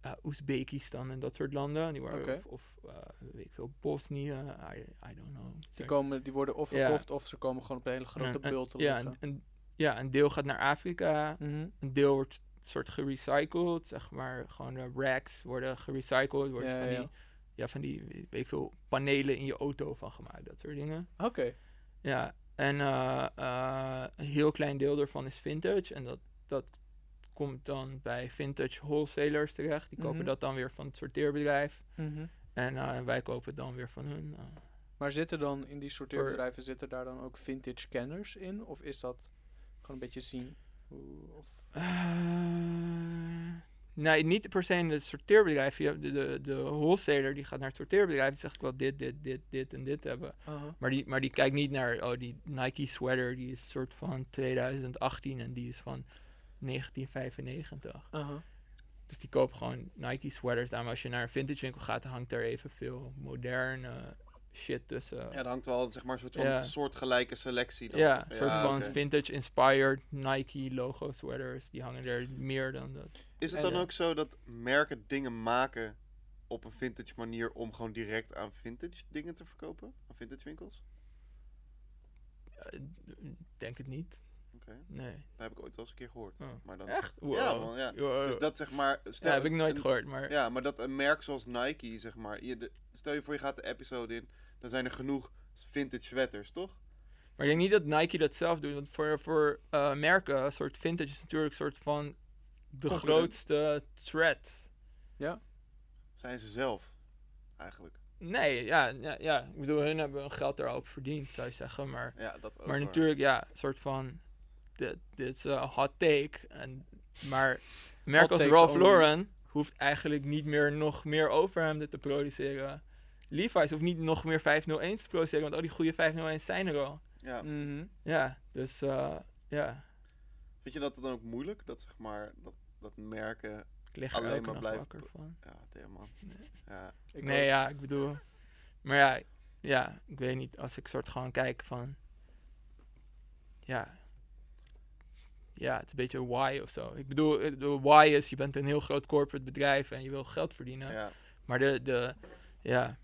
[SPEAKER 3] eh Oezbekistan en dat soort landen. Die worden. Of, of eh, weet ik veel, Bosnië, I, I don't know.
[SPEAKER 2] Die, komen, die worden of verkocht of ze komen gewoon op een hele grote
[SPEAKER 3] En- en-
[SPEAKER 2] bult te
[SPEAKER 3] ja, een, een- ja, een deel gaat naar Afrika,
[SPEAKER 2] Mhm.
[SPEAKER 3] een deel wordt soort gerecycled, zeg maar, gewoon de racks worden gerecycled, wordt
[SPEAKER 2] Ja,
[SPEAKER 3] van, die, ja, van die, weet ik veel, panelen in je auto van gemaakt, dat soort dingen.
[SPEAKER 2] Oké.
[SPEAKER 3] Ja, en eh, eh, een heel klein deel daarvan is vintage en dat, dat komt dan bij vintage wholesalers terecht. Die kopen
[SPEAKER 2] Mhm.
[SPEAKER 3] dat dan weer van het sorteerbedrijf
[SPEAKER 2] Mhm.
[SPEAKER 3] en eh, wij kopen het dan weer van hun.
[SPEAKER 2] Maar zitten dan in die sorteerbedrijven, zitten daar dan ook vintage kenners in? Of is dat gewoon een beetje zien? Hoe, of...
[SPEAKER 3] Nee, niet per se in het sorteerbedrijf. Je de, de, de wholesaler die gaat naar het sorteerbedrijf. Die zegt ik wil dit, dit, dit, dit en dit hebben.
[SPEAKER 2] Aha.
[SPEAKER 3] Maar die, maar die kijkt niet naar, oh die Nike sweater die is soort van 2018 en die is van 1995.
[SPEAKER 2] Aha.
[SPEAKER 3] Dus die kopen gewoon Nike sweaters. Daarom als je naar een vintage winkel gaat, dan hangt er even veel moderne shit tussen.
[SPEAKER 1] Ja, er hangt wel zeg maar, een soort van
[SPEAKER 3] Ja.
[SPEAKER 1] soortgelijke selectie. Dan,
[SPEAKER 3] Ja, soort van
[SPEAKER 1] oké.
[SPEAKER 3] vintage inspired Nike logo sweaters. Die hangen er meer dan dat.
[SPEAKER 1] Is het dan
[SPEAKER 2] eh,
[SPEAKER 1] ook zo dat merken dingen maken op een vintage manier om gewoon direct aan vintage dingen te verkopen? Aan vintage winkels?
[SPEAKER 3] Eh, denk het niet. Nee.
[SPEAKER 1] dat heb ik ooit wel eens een keer gehoord.
[SPEAKER 3] Oh.
[SPEAKER 1] Maar dan,
[SPEAKER 3] Echt?
[SPEAKER 1] Ja, man, ja.
[SPEAKER 3] Wow.
[SPEAKER 1] Dus dat zeg maar...
[SPEAKER 3] Ja,
[SPEAKER 1] Stel,
[SPEAKER 3] heb ik nooit
[SPEAKER 1] een-
[SPEAKER 3] gehoord, maar...
[SPEAKER 1] Ja, maar dat een merk zoals Nike, zeg maar... Je de, stel je voor je gaat de episode in, dan zijn er genoeg vintage sweaters, toch?
[SPEAKER 3] Maar ik denk niet dat Nike dat zelf doet. Want voor, voor eh, merken, een soort vintage is natuurlijk een soort van de
[SPEAKER 2] Concurrent.
[SPEAKER 3] grootste threat.
[SPEAKER 1] Zijn ze zelf, eigenlijk.
[SPEAKER 3] Nee, ja, ja, ja, ik bedoel, hun hebben hun geld er al op verdiend, zou je zeggen. Maar,
[SPEAKER 1] Ja, dat ook
[SPEAKER 3] maar
[SPEAKER 1] waar.
[SPEAKER 3] natuurlijk, ja, een soort van, dit, dit is een hot take. En, maar merk als Ralph
[SPEAKER 2] only.
[SPEAKER 3] Lauren hoeft eigenlijk niet meer nog meer overhemden te produceren. Levi's hoeft niet nog meer 501's te produceren, want al die goede 501's zijn er al.
[SPEAKER 1] Ja.
[SPEAKER 2] Mhm.
[SPEAKER 3] Ja, dus eh, ja,
[SPEAKER 1] Vind je dat dan ook moeilijk? Dat zeg maar, dat, dat merken...
[SPEAKER 3] ik lig er
[SPEAKER 1] Alleen maar blijven
[SPEAKER 3] van.
[SPEAKER 1] Ja, man.
[SPEAKER 3] Nee.
[SPEAKER 1] Ja,
[SPEAKER 2] Ik
[SPEAKER 3] nee,
[SPEAKER 2] ook.
[SPEAKER 3] ja, ik bedoel. Maar ja, ja, ik weet niet. Als ik soort gewoon kijk van. Ja. Ja, het is een beetje why of zo. Ik bedoel, eh, de why is je bent een heel groot corporate bedrijf en je wil geld verdienen.
[SPEAKER 1] ja.
[SPEAKER 3] Maar de, de, ja,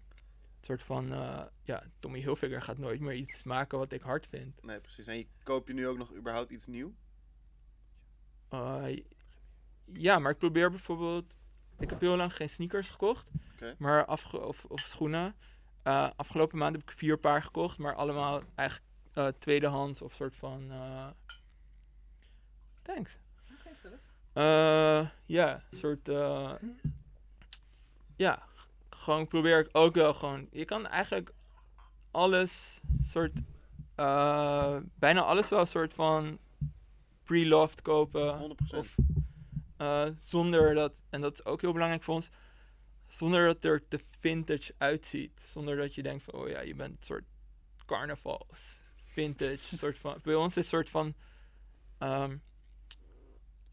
[SPEAKER 3] soort van, eh, ja, Tommy Hilfiger gaat nooit meer iets maken wat ik hard vind.
[SPEAKER 1] Nee, precies. En je, koop je nu ook nog überhaupt iets nieuw?
[SPEAKER 3] Eh, ja, maar ik probeer bijvoorbeeld. Ik heb heel lang geen sneakers gekocht.
[SPEAKER 1] Oké.
[SPEAKER 3] Maar afge of, of schoenen. Eh, afgelopen maand heb ik vier paar gekocht. Maar allemaal eigenlijk eh, tweedehands of soort van. eh, thanks. Eh, ja, een soort. eh, ja, gewoon probeer ik ook wel gewoon. Je kan eigenlijk alles soort. eh, bijna alles wel een soort van pre-loved kopen.
[SPEAKER 1] 100%.
[SPEAKER 3] Of eh, zonder dat, en dat is ook heel belangrijk voor ons, zonder dat er te vintage uitziet. Zonder dat je denkt van, oh ja, je bent een soort carnavals, vintage, soort van. Bij ons is een soort van, ehm,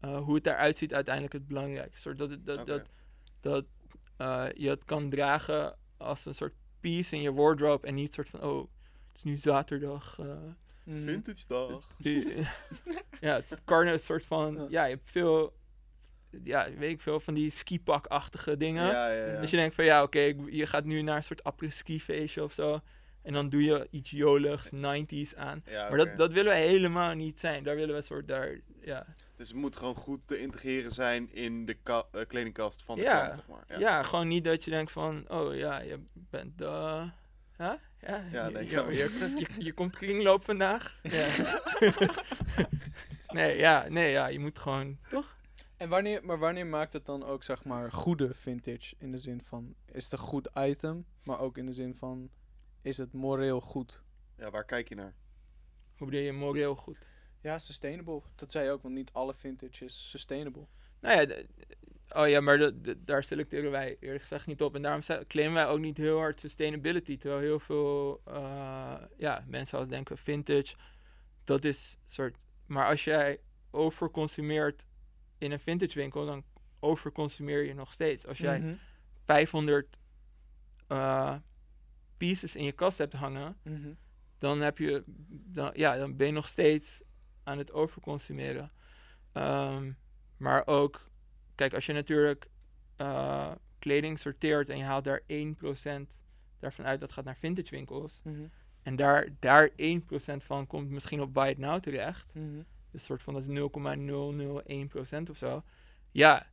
[SPEAKER 3] eh, hoe het eruit ziet uiteindelijk het belangrijkste. Soort dat, het- dat, dat, dat eh, je het kan dragen als een soort piece in je wardrobe en niet soort van, oh, het is nu zaterdag. eh,
[SPEAKER 2] Mhm.
[SPEAKER 1] Vintage dag.
[SPEAKER 3] ja, het is een soort van,
[SPEAKER 2] Ja.
[SPEAKER 3] ja, je hebt veel, ja, weet ik veel, van die skipak-achtige dingen.
[SPEAKER 1] Ja, ja, ja.
[SPEAKER 3] Dus je denkt van, ja, oké, je gaat nu naar een soort après-ski feestje of zo. En dan doe je iets joligs, 90s aan.
[SPEAKER 1] Ja,
[SPEAKER 3] Maar dat, dat willen we helemaal niet zijn. Daar willen we een soort, daar, ja.
[SPEAKER 1] Dus het moet gewoon goed te integreren zijn in de ka- eh, kledingkast van de
[SPEAKER 3] Ja.
[SPEAKER 1] klant, zeg maar.
[SPEAKER 3] Ja.
[SPEAKER 1] Ja.
[SPEAKER 3] gewoon niet dat je denkt van, oh ja, je bent, eh huh? Ja,
[SPEAKER 1] Ja,
[SPEAKER 3] je, je, je, je, je komt kringloop vandaag. Ja. nee, ja, nee, ja, je moet gewoon, toch?
[SPEAKER 2] En wanneer, maar wanneer maakt het dan ook, zeg maar, goede vintage? In de zin van, is het een goed item? Maar ook in de zin van, is het moreel goed?
[SPEAKER 1] Ja, waar kijk je naar?
[SPEAKER 3] Hoe bedoel je moreel goed?
[SPEAKER 2] Ja, sustainable. Dat zei je ook, want niet alle vintage is sustainable.
[SPEAKER 3] Nou ja, oh ja, maar de- de- daar selecteren wij eerlijk gezegd niet op. En daarom claimen wij ook niet heel hard sustainability. Terwijl heel veel eh, ja, mensen al denken vintage, dat is soort... Maar als jij overconsumeert in een vintage winkel, dan overconsumeer je nog steeds. Als jij
[SPEAKER 2] Mhm.
[SPEAKER 3] 500 eh, pieces in je kast hebt hangen,
[SPEAKER 2] Mhm.
[SPEAKER 3] dan, heb je, dan, ja, dan ben je nog steeds aan het overconsumeren. Ehm, maar ook, kijk, als je natuurlijk eh, kleding sorteert en je haalt daar 1% daarvan uit, dat gaat naar vintage winkels.
[SPEAKER 2] Mhm.
[SPEAKER 3] En daar, daar 1% van komt misschien op Buy It Now terecht. Dus soort van dat is 0,001% of zo. Ja,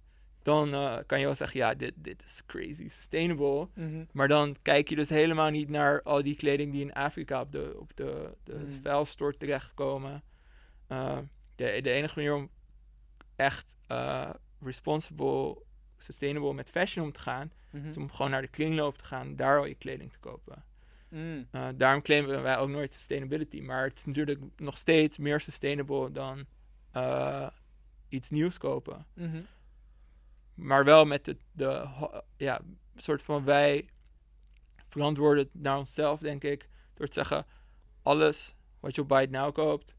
[SPEAKER 3] dan eh, kan je wel zeggen, ja, dit, dit is crazy sustainable.
[SPEAKER 2] Mhm.
[SPEAKER 3] Maar dan kijk je dus helemaal niet naar al die kleding die in Afrika op de, op de, de
[SPEAKER 2] Mm.
[SPEAKER 3] vuilstort terechtkomen. Eh, de, de enige manier om echt eh, responsible, sustainable met fashion om te gaan,
[SPEAKER 2] Mhm.
[SPEAKER 3] is om gewoon naar de kringloop te gaan, daar al je kleding te kopen.
[SPEAKER 2] Mm.
[SPEAKER 3] Eh, daarom claimen wij ook nooit sustainability. Maar het is natuurlijk nog steeds meer sustainable dan iets nieuws kopen.
[SPEAKER 2] Mhm.
[SPEAKER 3] Maar wel met de, de ja, soort van wij verantwoorden naar onszelf, denk ik. Door te zeggen, alles wat je op Buy It Now koopt,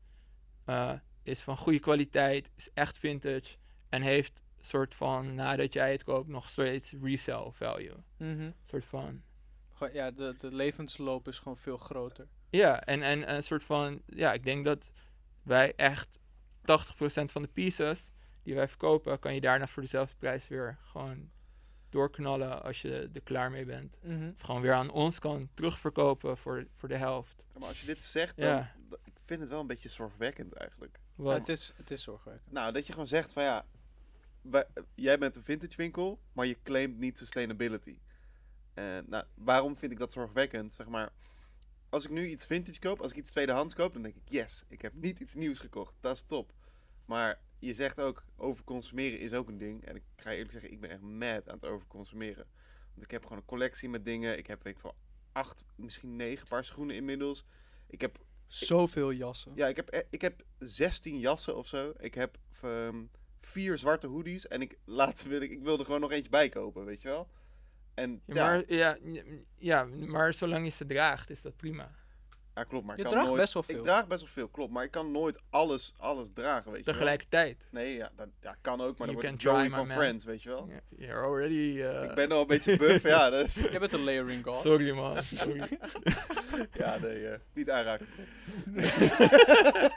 [SPEAKER 3] eh, is van goede kwaliteit, is echt vintage. En heeft soort van, nadat jij het koopt, nog steeds resale value.
[SPEAKER 2] Mhm.
[SPEAKER 3] soort van,
[SPEAKER 2] Ja, de, de levensloop is gewoon veel groter.
[SPEAKER 3] ja, en, en een soort van, ja, ik denk dat wij echt 80% van de pieces die wij verkopen, kan je daarna voor dezelfde prijs weer gewoon doorknallen als je er klaar mee bent.
[SPEAKER 2] Mhm.
[SPEAKER 3] Of gewoon weer aan ons kan terugverkopen voor, voor de helft.
[SPEAKER 1] Ja, Maar als je dit zegt, dan,
[SPEAKER 3] Ja.
[SPEAKER 1] Vind het wel een beetje zorgwekkend eigenlijk.
[SPEAKER 2] Ja,
[SPEAKER 3] Wat-
[SPEAKER 2] het, is, het is zorgwekkend.
[SPEAKER 1] Nou, dat je gewoon zegt van ja, wij- jij bent een vintage winkel, maar je claimt niet sustainability. En nou, waarom vind ik dat zorgwekkend? Zeg maar, als ik nu iets vintage koop, als ik iets tweedehands koop, dan denk ik yes, ik heb niet iets nieuws gekocht. Dat is top. Maar je zegt ook, overconsumeren is ook een ding. En ik ga eerlijk zeggen, ik ben echt mad aan het overconsumeren. Want ik heb gewoon een collectie met dingen. Ik heb weet ik veel, acht, misschien negen paar schoenen inmiddels. Ik heb
[SPEAKER 2] Zoveel jassen.
[SPEAKER 1] ja, ik heb, e- ik heb 16 jassen of zo. Ik heb ehm, vier zwarte hoodies. En ik, laatst wil ik, ik wilde gewoon nog eentje bijkopen, weet je wel. En
[SPEAKER 3] Ja,
[SPEAKER 1] ja,
[SPEAKER 3] Maar, ja, ja, maar zolang je ze draagt, is dat prima.
[SPEAKER 1] Ja, klopt. Maar ik
[SPEAKER 2] Je
[SPEAKER 1] kan
[SPEAKER 2] draagt
[SPEAKER 1] nooit,
[SPEAKER 2] best wel veel.
[SPEAKER 1] Ik draag best wel veel, klopt. Maar ik kan nooit alles, alles dragen, weet je wel.
[SPEAKER 3] Tegelijkertijd.
[SPEAKER 1] Nee, ja, dat ja, kan ook. Maar dan
[SPEAKER 3] You
[SPEAKER 1] word ik
[SPEAKER 3] can try,
[SPEAKER 1] Joey van
[SPEAKER 3] man.
[SPEAKER 1] Friends, weet je wel.
[SPEAKER 3] Ja, You're already... eh,
[SPEAKER 1] Ik ben al een beetje buff, ja. Dat is,
[SPEAKER 2] Jij bent een layering god.
[SPEAKER 3] Sorry man, sorry.
[SPEAKER 1] ja, nee, eh, niet aanraken.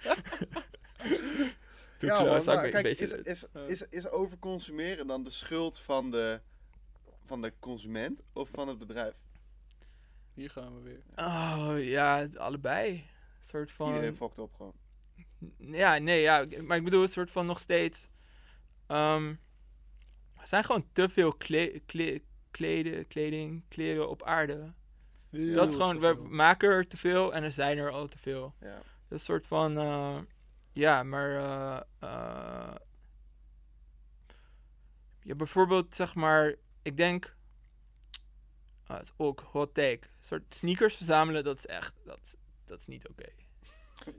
[SPEAKER 1] Ja, man, kijk,
[SPEAKER 3] beetje
[SPEAKER 1] is, is, is, is overconsumeren dan de schuld van de, van de consument of van het bedrijf?
[SPEAKER 2] Hier gaan we weer.
[SPEAKER 3] Oh ja, allebei. Een soort van...
[SPEAKER 1] Iedereen fokt op gewoon.
[SPEAKER 3] Ja, nee, ja, maar ik bedoel, een soort van nog steeds. ehm, er zijn gewoon te veel kle kle kleden, kleding, kleren op aarde. dat is gewoon, we maken er te veel en er zijn er al te veel.
[SPEAKER 1] Ja.
[SPEAKER 3] Dat is een soort van, eh, ja, maar. eh, eh, ja, bijvoorbeeld, zeg maar, ik denk. Ah, het is ook hot take. Een soort sneakers verzamelen, dat is echt, dat, dat is niet oké.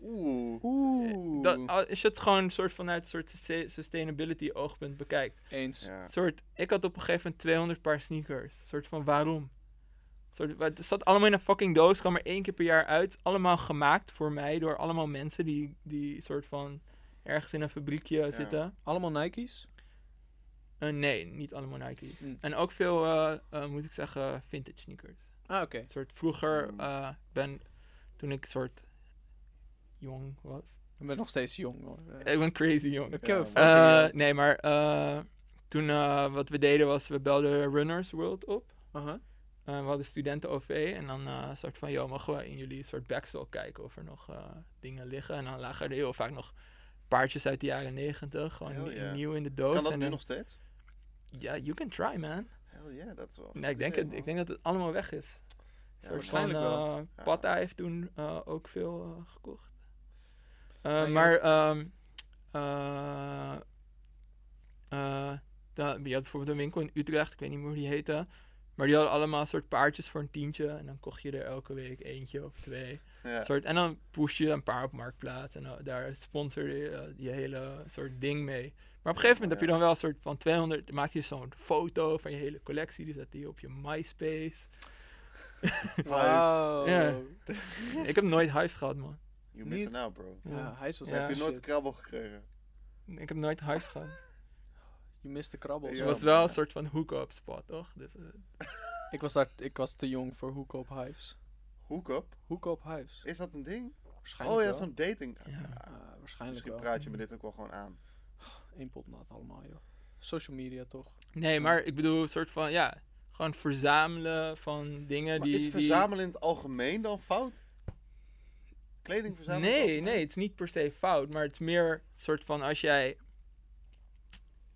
[SPEAKER 1] Oeh.
[SPEAKER 2] Oeh.
[SPEAKER 3] Dat, als je het gewoon soort vanuit een soort sus- sustainability oogpunt bekijkt.
[SPEAKER 2] Eens.
[SPEAKER 1] Ja.
[SPEAKER 3] soort, ik had op een gegeven moment 200 paar sneakers. soort van waarom? soort, het zat allemaal in een fucking doos, kwam er één keer per jaar uit. Allemaal gemaakt voor mij door allemaal mensen die, die soort van ergens in een fabriekje zitten.
[SPEAKER 2] Allemaal Nike's?
[SPEAKER 3] Eh, nee, niet allemaal Nike's.
[SPEAKER 2] Mm.
[SPEAKER 3] En ook veel, eh, eh, moet ik zeggen, vintage sneakers.
[SPEAKER 2] Ah, oké.
[SPEAKER 3] Een soort vroeger, eh, ben, toen ik soort jong was.
[SPEAKER 2] Ik ben nog steeds jong hoor.
[SPEAKER 3] Ik ben crazy jong. Eh, nee, maar eh, toen eh, wat we deden was, we belden Runners World op. Eh, we hadden studenten OV en dan eh soort van, joh, mogen we in jullie soort backstock kijken of er nog eh, dingen liggen. En dan lagen er heel vaak nog paardjes uit de jaren negentig, gewoon nieuw in de doos.
[SPEAKER 1] Kan dat
[SPEAKER 3] en
[SPEAKER 1] nu nog steeds?
[SPEAKER 3] Ja, you can try, man.
[SPEAKER 1] Hell yeah, dat is wel.
[SPEAKER 3] Nee, ik denk,
[SPEAKER 1] idee,
[SPEAKER 3] het, ik denk dat het allemaal weg is.
[SPEAKER 1] Ja,
[SPEAKER 2] waarschijnlijk
[SPEAKER 3] van,
[SPEAKER 2] wel.
[SPEAKER 3] eh,
[SPEAKER 1] Ja.
[SPEAKER 3] Patta heeft toen eh, ook veel eh, gekocht. Eh,
[SPEAKER 2] ja.
[SPEAKER 3] maar, ehm eh, eh, da- je had bijvoorbeeld een winkel in Utrecht, ik weet niet meer hoe die heette. Maar die hadden allemaal soort paardjes voor een tientje. En dan kocht je er elke week eentje of twee.
[SPEAKER 1] Ja.
[SPEAKER 3] Soort, en dan push je een paar op Marktplaats. En daar sponsorde je die hele soort ding mee. Maar op een gegeven moment heb je dan wel een soort van 200... Dan maak je zo'n foto van je hele collectie. Die zet je op je MySpace.
[SPEAKER 2] Wauw.
[SPEAKER 3] Ja. ik heb nooit hives gehad, man.
[SPEAKER 1] You missing out, bro.
[SPEAKER 2] Ja, wel
[SPEAKER 3] Ja.
[SPEAKER 1] Heeft u nooit
[SPEAKER 2] shit.
[SPEAKER 1] krabbel gekregen?
[SPEAKER 3] Ik heb nooit hives gehad.
[SPEAKER 2] Je mist de krabbels.
[SPEAKER 1] Ja.
[SPEAKER 3] Het was wel een soort van hook-up spot, toch? Dus, eh,
[SPEAKER 2] Ik, was daar, ik was te jong voor hook-up hives.
[SPEAKER 1] Hook-up?
[SPEAKER 2] Hook-up hives.
[SPEAKER 1] Is dat een ding?
[SPEAKER 2] Waarschijnlijk
[SPEAKER 1] Oh ja, zo'n dating.
[SPEAKER 3] Ja.
[SPEAKER 2] Ah, waarschijnlijk
[SPEAKER 1] Misschien
[SPEAKER 2] wel.
[SPEAKER 1] praat je me dit ook wel gewoon aan.
[SPEAKER 2] Eén pot nat allemaal, joh. Social media, toch?
[SPEAKER 3] nee, maar ik bedoel, een soort van, ja... Gewoon verzamelen van dingen
[SPEAKER 1] Maar
[SPEAKER 3] die...
[SPEAKER 1] is
[SPEAKER 3] die-
[SPEAKER 1] verzamelen in het algemeen dan fout? Kleding verzamelen?
[SPEAKER 3] Nee, nee, het is niet per se fout, maar het is meer een soort van als jij.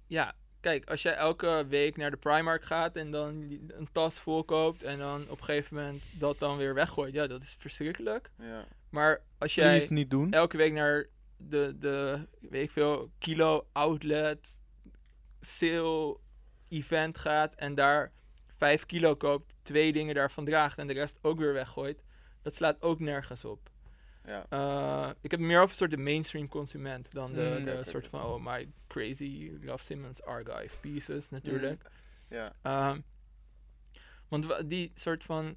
[SPEAKER 3] Ja, kijk, als jij elke week naar de Primark gaat en dan een tas vol koopt en dan op een gegeven moment dat dan weer weggooit, ja, dat is verschrikkelijk.
[SPEAKER 1] Ja.
[SPEAKER 3] Maar als jij
[SPEAKER 2] Please niet doen.
[SPEAKER 3] elke week naar de, de weet ik veel, kilo outlet sale event gaat en daar 5 kilo koopt, twee dingen daarvan draagt en de rest ook weer weggooit, dat slaat ook nergens op.
[SPEAKER 1] Ja.
[SPEAKER 3] Uh, ik heb meer over een soort de mainstream consument dan de,
[SPEAKER 2] Hmm.
[SPEAKER 3] de soort van oh my crazy Ralph Simmons archive pieces natuurlijk.
[SPEAKER 1] Ja.
[SPEAKER 3] Ehm, want wa- die soort van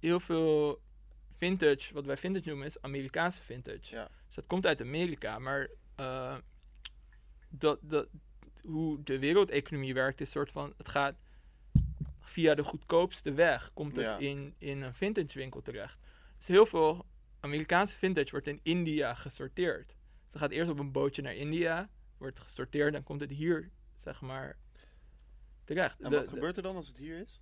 [SPEAKER 3] heel veel vintage, wat wij vintage noemen, is Amerikaanse vintage.
[SPEAKER 1] Ja.
[SPEAKER 3] Dus dat komt uit Amerika, maar eh, dat, dat, hoe de wereldeconomie werkt is soort van, het gaat via de goedkoopste weg, komt het
[SPEAKER 1] Ja.
[SPEAKER 3] in, in een vintage winkel terecht. Dus heel veel Amerikaanse vintage wordt in India gesorteerd. Dus het gaat eerst op een bootje naar India, wordt gesorteerd, dan komt het hier, zeg maar, terecht.
[SPEAKER 1] En
[SPEAKER 3] De-
[SPEAKER 1] wat
[SPEAKER 3] de-
[SPEAKER 1] gebeurt er dan als het hier is?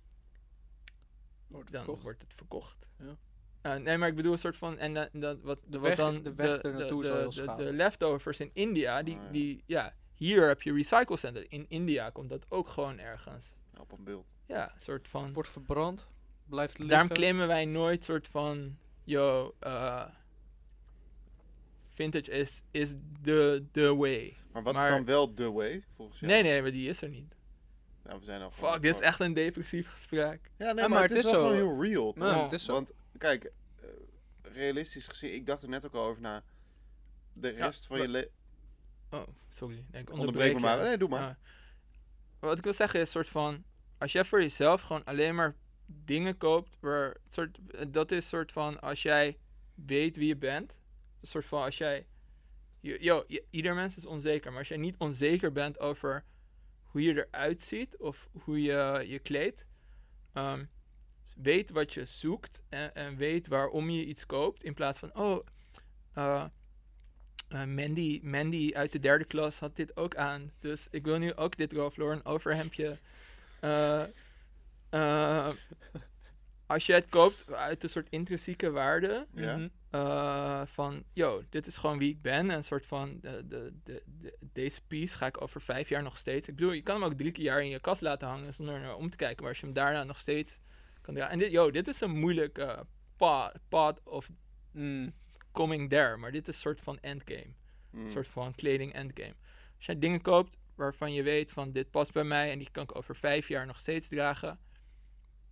[SPEAKER 2] Wordt
[SPEAKER 3] dan
[SPEAKER 2] verkocht.
[SPEAKER 3] wordt het verkocht.
[SPEAKER 2] Ja.
[SPEAKER 3] Eh, nee, maar ik bedoel een soort van en dat, dat wat
[SPEAKER 2] De
[SPEAKER 3] wat
[SPEAKER 2] weg-
[SPEAKER 3] dan
[SPEAKER 2] de weg er naartoe
[SPEAKER 3] de, de, de leftovers in India, die,
[SPEAKER 1] Ah, ja.
[SPEAKER 3] die ja, hier heb je recycle center. In India komt dat ook gewoon ergens.
[SPEAKER 1] Op een beeld.
[SPEAKER 3] Ja, een soort van.
[SPEAKER 2] Wordt verbrand. Blijft liggen.
[SPEAKER 3] daarom claimen wij nooit soort van, yo, eh, vintage is is the the way.
[SPEAKER 1] Maar wat
[SPEAKER 3] Maar-
[SPEAKER 1] is dan wel de way, volgens jou?
[SPEAKER 3] Nee, nee, maar die is er niet.
[SPEAKER 1] Nou, we zijn al
[SPEAKER 3] Fuck, dit is echt een depressief gesprek.
[SPEAKER 1] Ja, nee,
[SPEAKER 2] Ja,
[SPEAKER 1] maar, het is, wel
[SPEAKER 2] zo.
[SPEAKER 1] gewoon heel real, toch?
[SPEAKER 3] Ja.
[SPEAKER 2] het is zo.
[SPEAKER 1] Want, kijk, eh, realistisch gezien, ik dacht er net ook al over na. De
[SPEAKER 3] Ja,
[SPEAKER 1] rest van je leven...
[SPEAKER 3] Oh, sorry. Ik
[SPEAKER 1] Onderbreek me maar. Nee, doe maar.
[SPEAKER 3] Wat ik wil zeggen is soort van, als jij voor jezelf gewoon alleen maar dingen koopt, waar soort, dat is soort van, als jij weet wie je bent, een soort van, als jij, yo, ieder mens is onzeker, maar als jij niet onzeker bent over hoe je eruit ziet of hoe je je kleedt, weet wat je zoekt en, en weet waarom je iets koopt, in plaats van, oh, eh, eh, Mandy, Mandy uit de derde klas had dit ook aan. Dus ik wil nu ook dit Ralph Lauren overhemdje. Eh, eh, als je het koopt uit een soort intrinsieke waarde.
[SPEAKER 1] Ja.
[SPEAKER 2] Mhm.
[SPEAKER 3] eh, van, yo, dit is gewoon wie ik ben. En een soort van, de, de, de, de- deze piece ga ik over vijf jaar nog steeds. Ik bedoel, je kan hem ook drie keer jaar in je kast laten hangen zonder naar om te kijken. Maar als je hem daarna nog steeds kan dragen. En dit, yo, dit is een moeilijke path, path of
[SPEAKER 2] Mm.
[SPEAKER 3] coming there. Maar dit is een soort van endgame.
[SPEAKER 1] Mm.
[SPEAKER 3] Een soort van kleding endgame. Als jij dingen koopt waarvan je weet van dit past bij mij en die kan ik over vijf jaar nog steeds dragen,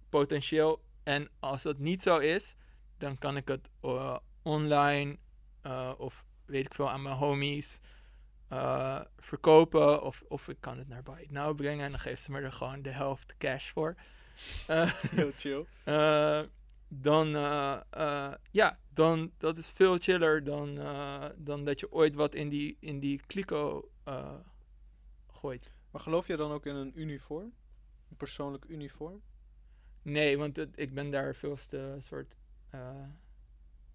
[SPEAKER 3] potentieel. En als dat niet zo is, dan kan ik het eh, online eh, of weet ik veel aan mijn homies eh, verkopen. Of, of ik kan het naar Buy It Now brengen en dan geeft ze me er gewoon de helft cash voor. Eh,
[SPEAKER 2] Heel chill.
[SPEAKER 3] eh, dan, eh, ja, dan dat is veel chiller dan, dan dat je ooit wat in die, in die kliko gooit.
[SPEAKER 2] Maar geloof je dan ook in een uniform? Een persoonlijk uniform?
[SPEAKER 3] Nee, want het, ik ben daar veel te soort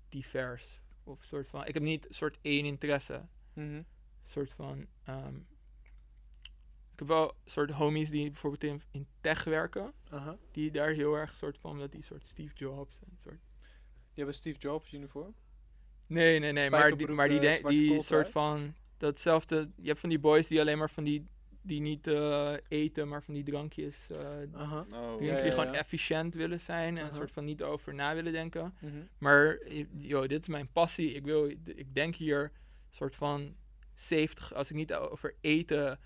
[SPEAKER 3] divers. Of soort van, ik heb niet soort één interesse.
[SPEAKER 2] Mhm.
[SPEAKER 3] soort van. ehm, ik heb wel soort homies die bijvoorbeeld in, in tech werken.
[SPEAKER 2] Aha.
[SPEAKER 3] Die daar heel erg soort van, dat die soort Steve Jobs en soort.
[SPEAKER 2] Je hebt een Steve Jobs uniform?
[SPEAKER 3] Nee, nee, nee, maar die, maar die, de- die soort van, datzelfde, je hebt van die boys die alleen maar van die, die niet eh, eten, maar van die drankjes, eh
[SPEAKER 2] Aha.
[SPEAKER 1] Oh,
[SPEAKER 3] drinken
[SPEAKER 2] Ja,
[SPEAKER 3] die
[SPEAKER 2] ja,
[SPEAKER 3] gewoon
[SPEAKER 2] ja.
[SPEAKER 3] efficiënt willen zijn en soort van niet over na willen denken.
[SPEAKER 2] Mhm.
[SPEAKER 3] Maar, eh, yo, dit is mijn passie. Ik wil, ik denk hier soort van 70, als ik niet over eten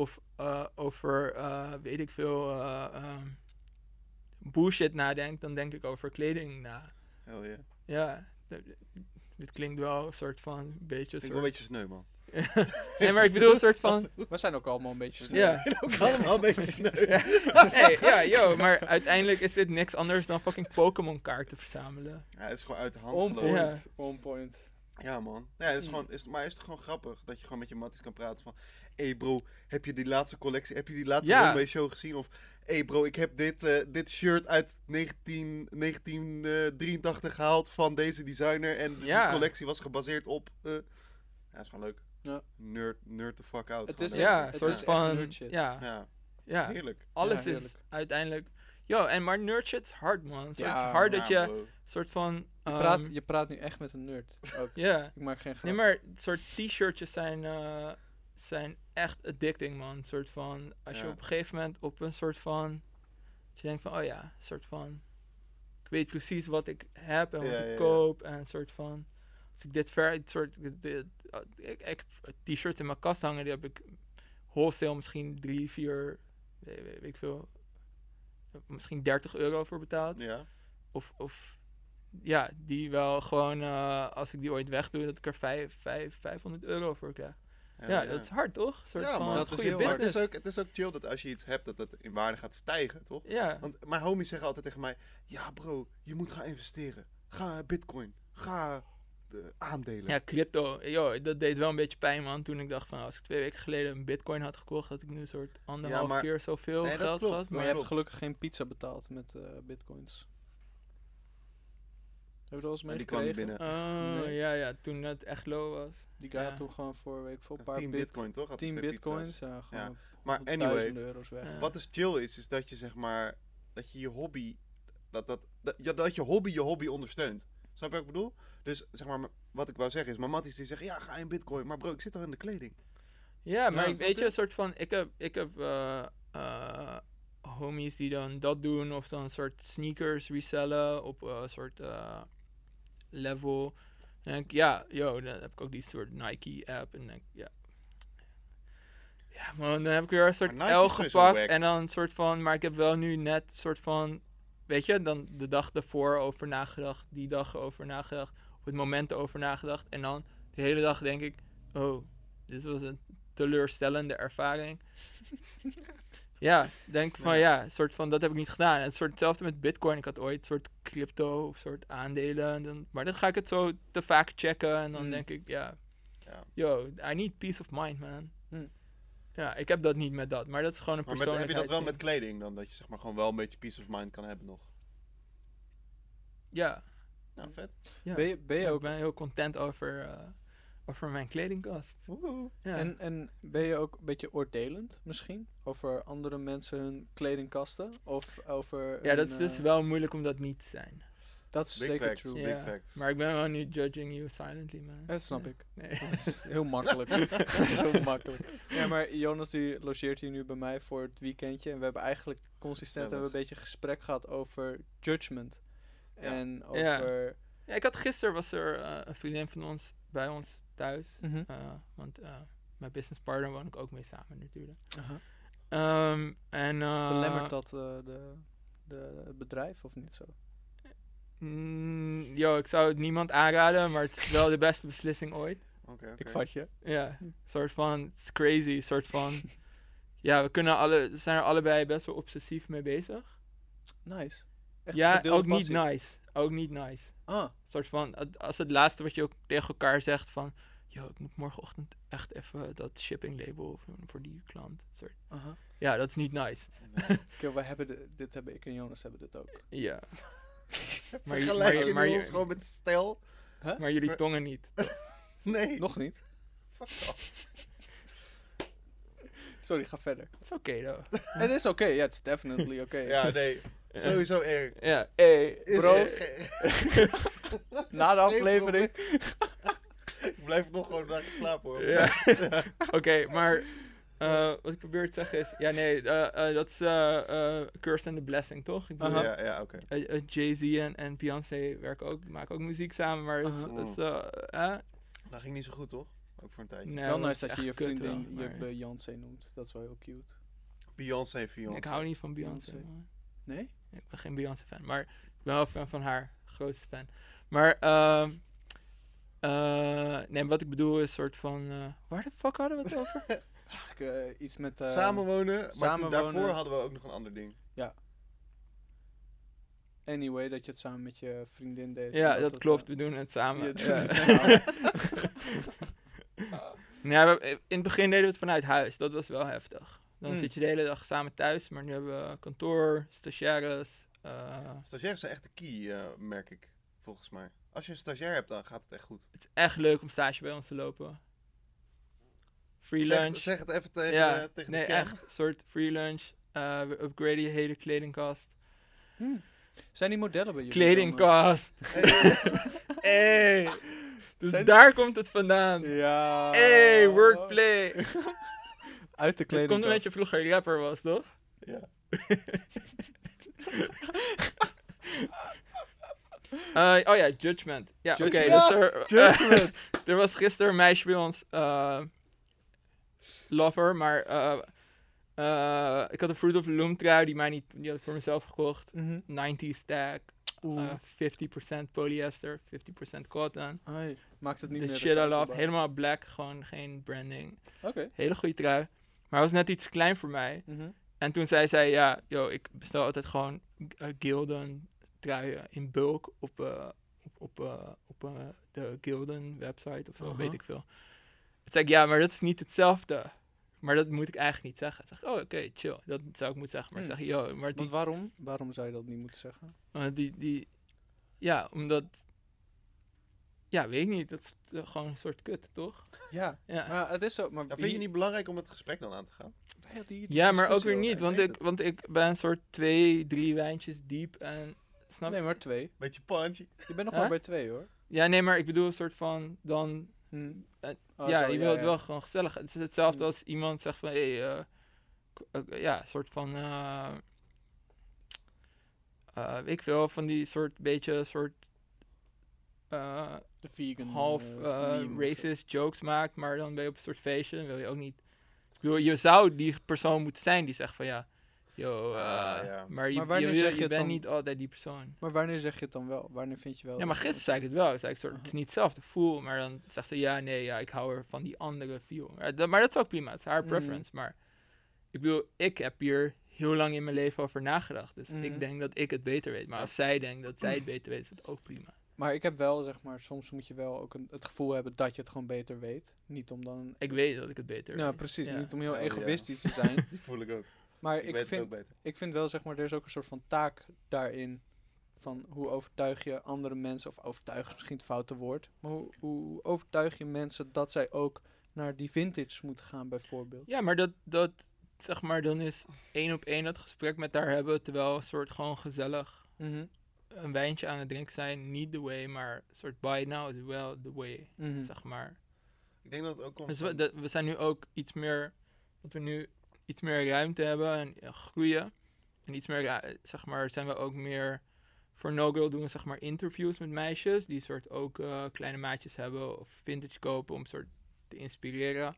[SPEAKER 3] of eh, over, eh, weet ik veel, eh, ehm, bullshit nadenk, dan denk ik over kleding na.
[SPEAKER 1] Hell yeah.
[SPEAKER 3] Ja, dit klinkt wel een soort van een beetje
[SPEAKER 1] Ik
[SPEAKER 3] soort...
[SPEAKER 1] wel een beetje sneu, man.
[SPEAKER 3] nee, maar ik bedoel een soort van...
[SPEAKER 2] We zijn ook allemaal een beetje snel.
[SPEAKER 3] Ja.
[SPEAKER 1] Ook allemaal een beetje sneu.
[SPEAKER 3] ja. Hey, ja, yo, maar uiteindelijk is dit niks anders dan fucking Pokémon kaarten verzamelen.
[SPEAKER 1] Ja, het is gewoon uit de hand
[SPEAKER 2] On
[SPEAKER 1] gelopen.
[SPEAKER 2] point. On point.
[SPEAKER 1] Ja, man. Ja, het is gewoon, is, maar is het gewoon grappig dat je gewoon met je matties kan praten van... Hé hey bro, heb je die laatste collectie, heb je die laatste
[SPEAKER 3] Ja.
[SPEAKER 1] runway show gezien? Of hé hey bro, ik heb dit, eh, dit shirt uit 19, 1983 gehaald van deze designer. En
[SPEAKER 3] Ja.
[SPEAKER 1] die collectie was gebaseerd op... eh, ja, is gewoon leuk.
[SPEAKER 2] Ja.
[SPEAKER 1] Nerd, nerd the fuck out.
[SPEAKER 2] Het is.
[SPEAKER 3] Ja,
[SPEAKER 2] het
[SPEAKER 3] soort
[SPEAKER 2] is
[SPEAKER 3] van...
[SPEAKER 2] nerd shit.
[SPEAKER 3] Ja,
[SPEAKER 1] Ja,
[SPEAKER 3] ja.
[SPEAKER 1] heerlijk.
[SPEAKER 3] Alles
[SPEAKER 2] Ja,
[SPEAKER 3] is uiteindelijk... Yo, en maar nerd shit is hard, man. Soort
[SPEAKER 2] Ja,
[SPEAKER 3] hard dat je
[SPEAKER 1] bro.
[SPEAKER 3] soort van...
[SPEAKER 2] Je,
[SPEAKER 3] ehm,
[SPEAKER 2] praat, je praat nu echt met een nerd.
[SPEAKER 3] Ja.
[SPEAKER 2] Ik maak geen grap.
[SPEAKER 3] Nee, maar soort t-shirtjes zijn, eh, zijn echt addicting, man. Soort van... Als je op een gegeven moment op een soort van... Dat je denkt van, oh ja, soort van... Ik weet precies wat ik heb en wat
[SPEAKER 1] Ja,
[SPEAKER 3] ik
[SPEAKER 1] ja, ja.
[SPEAKER 3] koop. En soort van... Als ik dit ver... het Soort, dit- dit- ik, ik t-shirts in mijn kast hangen. Die heb ik wholesale misschien drie, vier... Weet, weet, weet ik veel... Misschien 30 euro voor betaald.
[SPEAKER 1] Ja.
[SPEAKER 3] Of, of ja, die wel gewoon, eh, als ik die ooit wegdoe, dat ik er vijf, vijf, 500 euro voor krijg. Ja, dat is hard toch? Soort
[SPEAKER 1] Ja, man.
[SPEAKER 2] Dat is
[SPEAKER 3] goede
[SPEAKER 2] heel
[SPEAKER 1] Maar
[SPEAKER 2] hard.
[SPEAKER 1] het is, ook, het is ook chill dat als je iets hebt, dat het in waarde gaat stijgen, toch?
[SPEAKER 3] Ja,
[SPEAKER 1] Want mijn homies zeggen altijd tegen mij: Ja, bro, je moet gaan investeren. Ga Bitcoin. Ga de aandelen.
[SPEAKER 3] ja, crypto, yo, dat deed wel een beetje pijn man. Toen ik dacht van, als ik twee weken geleden een bitcoin had gekocht, had ik nu een soort anderhalf
[SPEAKER 1] maar-
[SPEAKER 3] keer zoveel
[SPEAKER 1] Nee, dat
[SPEAKER 3] geld
[SPEAKER 1] klopt.
[SPEAKER 3] gehad.
[SPEAKER 2] Maar
[SPEAKER 1] Dat
[SPEAKER 2] je hebt gelukkig geen pizza betaald met eh, bitcoins. Heb je wel eens
[SPEAKER 1] Maar die kwam
[SPEAKER 2] meegekregen?
[SPEAKER 1] binnen.
[SPEAKER 3] Oh,
[SPEAKER 2] Nee.
[SPEAKER 3] ja, ja, toen het echt low was.
[SPEAKER 2] Die guy
[SPEAKER 3] Ja.
[SPEAKER 2] had toen gewoon voor, weet ik veel, een paar
[SPEAKER 1] 10
[SPEAKER 2] bit-
[SPEAKER 1] bitcoin, toch? Had
[SPEAKER 2] 10
[SPEAKER 1] twee
[SPEAKER 2] bitcoins. Ja, gewoon
[SPEAKER 1] Maar anyway,
[SPEAKER 2] euro's weg.
[SPEAKER 3] Ja.
[SPEAKER 1] wat dus chill is, is dat je zeg maar, dat je je hobby, dat, dat, dat, ja, dat je hobby je hobby ondersteunt. Snap je wat ik bedoel? Dus zeg maar, wat ik wou zeggen is, mijn matties die zeggen, ja, ga in bitcoin. Maar bro, ik zit al in de kleding.
[SPEAKER 3] Ja, maar ik weet je, een soort van, ik heb, ik heb eh, eh, homies die dan dat doen, of dan een soort sneakers resellen op een soort eh, level. En denk ik, ja, yo, dan heb ik ook die soort Nike app en denk ik, ja. Ja, man, dan heb ik weer een soort L gepakt en dan een soort van, maar ik heb wel nu net een soort van, weet je, dan de dag ervoor over nagedacht, die dag over nagedacht, op het moment over nagedacht en dan de hele dag denk ik, oh, dit was een teleurstellende ervaring. ja, denk van ja, soort van dat heb ik niet gedaan. En het soort hetzelfde met Bitcoin. Ik had ooit een soort crypto of soort aandelen. En dan, maar dan ga ik het zo te vaak checken en dan
[SPEAKER 2] Mm.
[SPEAKER 3] denk ik ja,
[SPEAKER 1] Ja.
[SPEAKER 3] yo, I need peace of mind, man.
[SPEAKER 2] Mm.
[SPEAKER 3] Ja, ik heb dat niet met dat, maar dat is gewoon een
[SPEAKER 1] Maar met, heb je dat wel met kleding dan? Dat je zeg maar gewoon wel een beetje peace of mind kan hebben nog.
[SPEAKER 3] Ja,
[SPEAKER 1] Nou, vet.
[SPEAKER 3] ja.
[SPEAKER 2] Ben je, ben je
[SPEAKER 3] Ja,
[SPEAKER 2] ook
[SPEAKER 3] ik ben heel content over, eh, over mijn kledingkast. Ja.
[SPEAKER 2] En, en ben je ook een beetje oordelend misschien? Over andere mensen hun kledingkasten? Of over.
[SPEAKER 3] ja, dat
[SPEAKER 2] hun,
[SPEAKER 3] is dus
[SPEAKER 2] eh,
[SPEAKER 3] wel moeilijk om dat niet te zijn.
[SPEAKER 2] Dat is
[SPEAKER 1] Big
[SPEAKER 2] zeker
[SPEAKER 1] facts.
[SPEAKER 2] true.
[SPEAKER 1] Big facts.
[SPEAKER 3] Maar ik ben wel nu judging you silently, man.
[SPEAKER 2] Dat snap
[SPEAKER 3] Ja.
[SPEAKER 2] ik.
[SPEAKER 3] Nee.
[SPEAKER 2] Dat is heel makkelijk. Dat is heel makkelijk. Ja, maar Jonas die logeert hier nu bij mij voor het weekendje. En we hebben eigenlijk consistent hebben we een beetje gesprek gehad over judgment.
[SPEAKER 1] Ja.
[SPEAKER 2] En over...
[SPEAKER 3] Ja, ik had gisteren was er eh, een vriendin van ons bij ons thuis.
[SPEAKER 2] Mhm.
[SPEAKER 3] Eh, want eh, mijn business partner woon ik ook mee samen natuurlijk.
[SPEAKER 2] Aha.
[SPEAKER 3] Ehm, en, eh,
[SPEAKER 2] Belemmert dat eh, de, de, het bedrijf of niet zo?
[SPEAKER 3] Mm, yo, ik zou het niemand aanraden, maar het is wel de beste beslissing ooit.
[SPEAKER 1] Oké, oké.
[SPEAKER 2] Ik vat je.
[SPEAKER 3] Ja, soort van, het is crazy, soort van. Ja, we kunnen alle, zijn er allebei best wel obsessief mee bezig.
[SPEAKER 2] Nice. Echt een
[SPEAKER 3] ja, ook niet nice. Ook niet nice.
[SPEAKER 2] Ah,
[SPEAKER 3] soort van, als het laatste wat je ook tegen elkaar zegt van, yo, ik moet morgenochtend echt even dat shipping label voor, voor die klant. Soort.
[SPEAKER 2] aha.
[SPEAKER 3] Ja, dat is niet nice.
[SPEAKER 2] Oké, we hebben de- dit hebben ik en Jonas hebben dit ook.
[SPEAKER 3] Ja. Maar, je-
[SPEAKER 1] Vergelijk
[SPEAKER 3] maar, je- maar,
[SPEAKER 1] ons gewoon met stijl?
[SPEAKER 3] maar jullie
[SPEAKER 1] Ver-
[SPEAKER 3] tongen niet.
[SPEAKER 1] Nee.
[SPEAKER 2] Nog niet.
[SPEAKER 1] Fuck off.
[SPEAKER 2] Sorry, ga verder.
[SPEAKER 3] Het is oké, though.
[SPEAKER 2] Het is oké, ja, het is definitely oké.
[SPEAKER 1] Ja, nee. Sowieso erg.
[SPEAKER 3] Ja, hey, bro.
[SPEAKER 1] er-
[SPEAKER 2] Na de aflevering.
[SPEAKER 1] Ik blijf nog gewoon naar geslapen hoor.
[SPEAKER 3] Ja. Oké, maar eh, wat ik probeer te zeggen is, ja nee, eh, eh, dat is Curse and the Blessing, toch? Ik bedoel.
[SPEAKER 1] Ja, ja, oké.
[SPEAKER 3] Jay-Z en, en Beyoncé werken ook, maken ook muziek samen, maar eh, eh,
[SPEAKER 1] Dat ging niet zo goed, toch? Ook voor een tijdje.
[SPEAKER 3] nee,
[SPEAKER 2] wel
[SPEAKER 3] dat
[SPEAKER 2] nice
[SPEAKER 3] is
[SPEAKER 2] dat je je vriendin
[SPEAKER 3] wel,
[SPEAKER 2] je Beyoncé noemt. Dat is wel heel cute.
[SPEAKER 1] Beyoncé, Beyoncé.
[SPEAKER 3] Ik hou niet van Beyoncé.
[SPEAKER 2] Nee?
[SPEAKER 3] Ik ben geen Beyoncé fan, maar ik ben wel fan van haar. Grootste fan. Maar, ehm eh, nee, wat ik bedoel is soort van, eh, waar de fuck hadden we het over?
[SPEAKER 2] Ach, eh, iets met... eh,
[SPEAKER 1] Samenwonen, maar toen daarvoor hadden we ook nog een ander ding.
[SPEAKER 2] Anyway, dat je het samen met je vriendin deed.
[SPEAKER 3] ja, dat klopt. We doen het samen.
[SPEAKER 2] je doet
[SPEAKER 3] Ja.
[SPEAKER 2] het samen.
[SPEAKER 3] Nee, we- in het begin deden we het vanuit huis. Dat was wel heftig. Dan
[SPEAKER 2] Mm.
[SPEAKER 3] zit je de hele dag samen thuis, maar nu hebben we kantoor, stagiaires. eh,
[SPEAKER 1] Stagiairs zijn echt de key, eh, merk ik. Volgens mij. Als je een stagiair hebt, dan gaat het echt goed.
[SPEAKER 3] het is echt leuk om stage bij ons te lopen. Free
[SPEAKER 1] Zeg,
[SPEAKER 3] lunch.
[SPEAKER 1] zeg het even tegen,
[SPEAKER 3] ja,
[SPEAKER 1] de, tegen
[SPEAKER 3] nee,
[SPEAKER 1] de
[SPEAKER 3] echt. Een soort free lunch. Eh, we upgraden je hele kledingkast.
[SPEAKER 2] Hm. Zijn die modellen bij jullie?
[SPEAKER 3] Kledingkast. hey. Dus
[SPEAKER 2] Zijn-
[SPEAKER 3] daar komt het vandaan.
[SPEAKER 2] eh? Ja.
[SPEAKER 3] Hey, wordplay.
[SPEAKER 2] Uit de
[SPEAKER 3] Het
[SPEAKER 2] kleding.
[SPEAKER 3] komt omdat je vroeger rapper was, toch?
[SPEAKER 1] Ja.
[SPEAKER 3] Eh, oh ja, Judgment. Ja, oké.
[SPEAKER 2] Judgment.
[SPEAKER 3] dus er,
[SPEAKER 2] Judgment.
[SPEAKER 3] er was gisteren een meisje bij ons, eh, lover, maar eh, eh, ik had een Fruit of the Loom trui, die, mij niet, die had ik voor mezelf gekocht. 90s tag,
[SPEAKER 2] Oeh.
[SPEAKER 3] eh 50% polyester, 50% cotton.
[SPEAKER 2] Ai, maakt het niet
[SPEAKER 3] De
[SPEAKER 2] meer
[SPEAKER 3] shit I love, helemaal black, gewoon geen branding.
[SPEAKER 2] Oké.
[SPEAKER 3] Hele goede trui. Maar het was net iets klein voor mij.
[SPEAKER 2] Mhm.
[SPEAKER 3] En toen zei zij, ja, yo, ik bestel altijd gewoon Gildan truien in bulk op, eh, op, op, eh, op eh, de Gildan website of zo, weet ik veel. Toen zei ik, ja, maar dat is niet hetzelfde. Maar dat moet ik eigenlijk niet zeggen. Zeg oh, oké, chill. Dat zou ik moeten zeggen. Maar ik
[SPEAKER 2] Hmm.
[SPEAKER 3] zeg, yo, maar die,
[SPEAKER 2] Want waarom? Waarom zou je dat niet moeten zeggen?
[SPEAKER 3] eh, die, die, ja, omdat, ja, weet ik niet. Dat is gewoon een soort kut, toch?
[SPEAKER 2] Ja.
[SPEAKER 3] Ja.
[SPEAKER 2] Maar het is zo. Maar
[SPEAKER 1] Ja, vind je niet belangrijk om het gesprek dan aan te gaan?
[SPEAKER 2] die, die
[SPEAKER 3] Ja, maar ook weer niet, want ik, want ik ben een soort twee, drie wijntjes diep en, snap
[SPEAKER 2] Nee, maar twee.
[SPEAKER 1] Beetje punchy.
[SPEAKER 2] Je bent nog
[SPEAKER 3] Huh?
[SPEAKER 2] maar bij twee hoor.
[SPEAKER 3] Ja, nee, maar ik bedoel een soort van, dan,
[SPEAKER 2] Hm.
[SPEAKER 3] Eh,
[SPEAKER 2] Oh,
[SPEAKER 3] ja,
[SPEAKER 2] zo,
[SPEAKER 3] je wil het wel gewoon gezellig. Het is hetzelfde
[SPEAKER 2] Mm.
[SPEAKER 3] als iemand zegt van, hé, hey, eh, k- eh, ja, een soort van, eh, eh, weet ik veel, van die soort, beetje, soort, eh,
[SPEAKER 2] De vegan.
[SPEAKER 3] half
[SPEAKER 2] eh,
[SPEAKER 3] eh,
[SPEAKER 2] meme of zo.
[SPEAKER 3] racist jokes maakt, maar dan ben je op een soort feestje, dan wil je ook niet, ik bedoel, je zou die persoon moeten zijn die zegt van, ja, yo, eh,
[SPEAKER 1] Ah, ja.
[SPEAKER 3] maar je,
[SPEAKER 2] Maar
[SPEAKER 3] je,
[SPEAKER 2] wanneer
[SPEAKER 3] wil-
[SPEAKER 2] zeg
[SPEAKER 3] je
[SPEAKER 2] je het
[SPEAKER 3] bent
[SPEAKER 2] dan?
[SPEAKER 3] niet altijd die persoon.
[SPEAKER 2] Maar wanneer zeg je het dan wel? Wanneer vind je wel?
[SPEAKER 3] Ja, maar gisteren zei ik het wel. Ik zei ik soort, het is niet hetzelfde voel, maar dan zegt ze ja, nee, ja, ik hou er van die andere feel. Maar dat, maar dat is ook prima, het is haar
[SPEAKER 2] Mhm.
[SPEAKER 3] preference. Maar ik bedoel, ik heb hier heel lang in mijn leven over nagedacht. Dus ik denk dat ik het beter weet. Maar als zij denkt dat zij het beter weet, is het ook prima.
[SPEAKER 2] Maar ik heb wel, zeg maar, soms moet je wel ook een, het gevoel hebben dat je het gewoon beter weet. Niet om dan...
[SPEAKER 3] Ik weet dat ik het beter
[SPEAKER 2] Ja,
[SPEAKER 3] weet.
[SPEAKER 2] precies.
[SPEAKER 3] Ja.
[SPEAKER 2] Niet om heel
[SPEAKER 1] Oh, ja.
[SPEAKER 2] egoïstisch te zijn.
[SPEAKER 1] Die voel ik ook.
[SPEAKER 2] Maar
[SPEAKER 1] Ik,
[SPEAKER 2] ik,
[SPEAKER 1] weet het
[SPEAKER 2] vind,
[SPEAKER 1] ook beter.
[SPEAKER 2] ik vind wel, zeg maar, er is ook een soort van taak daarin. Van hoe overtuig je andere mensen, of overtuigen is misschien het foute woord. Maar hoe, hoe overtuig je mensen dat zij ook naar die vintage moeten gaan, bijvoorbeeld?
[SPEAKER 3] Ja, maar dat, dat, zeg maar, dan is één op één dat gesprek met haar hebben, terwijl een soort gewoon gezellig
[SPEAKER 2] Mhm,
[SPEAKER 3] een wijntje aan het drinken zijn, niet the way, maar een soort buy now is wel the way,
[SPEAKER 2] mhm.
[SPEAKER 3] zeg maar.
[SPEAKER 1] Ik denk dat het ook komt
[SPEAKER 3] Dus we, dat- we zijn nu ook iets meer, dat we nu iets meer ruimte hebben en groeien. En iets meer, zeg maar, zijn we ook meer, voor No Girl doen we zeg maar interviews met meisjes, die soort ook eh, kleine maatjes hebben of vintage kopen om soort te inspireren.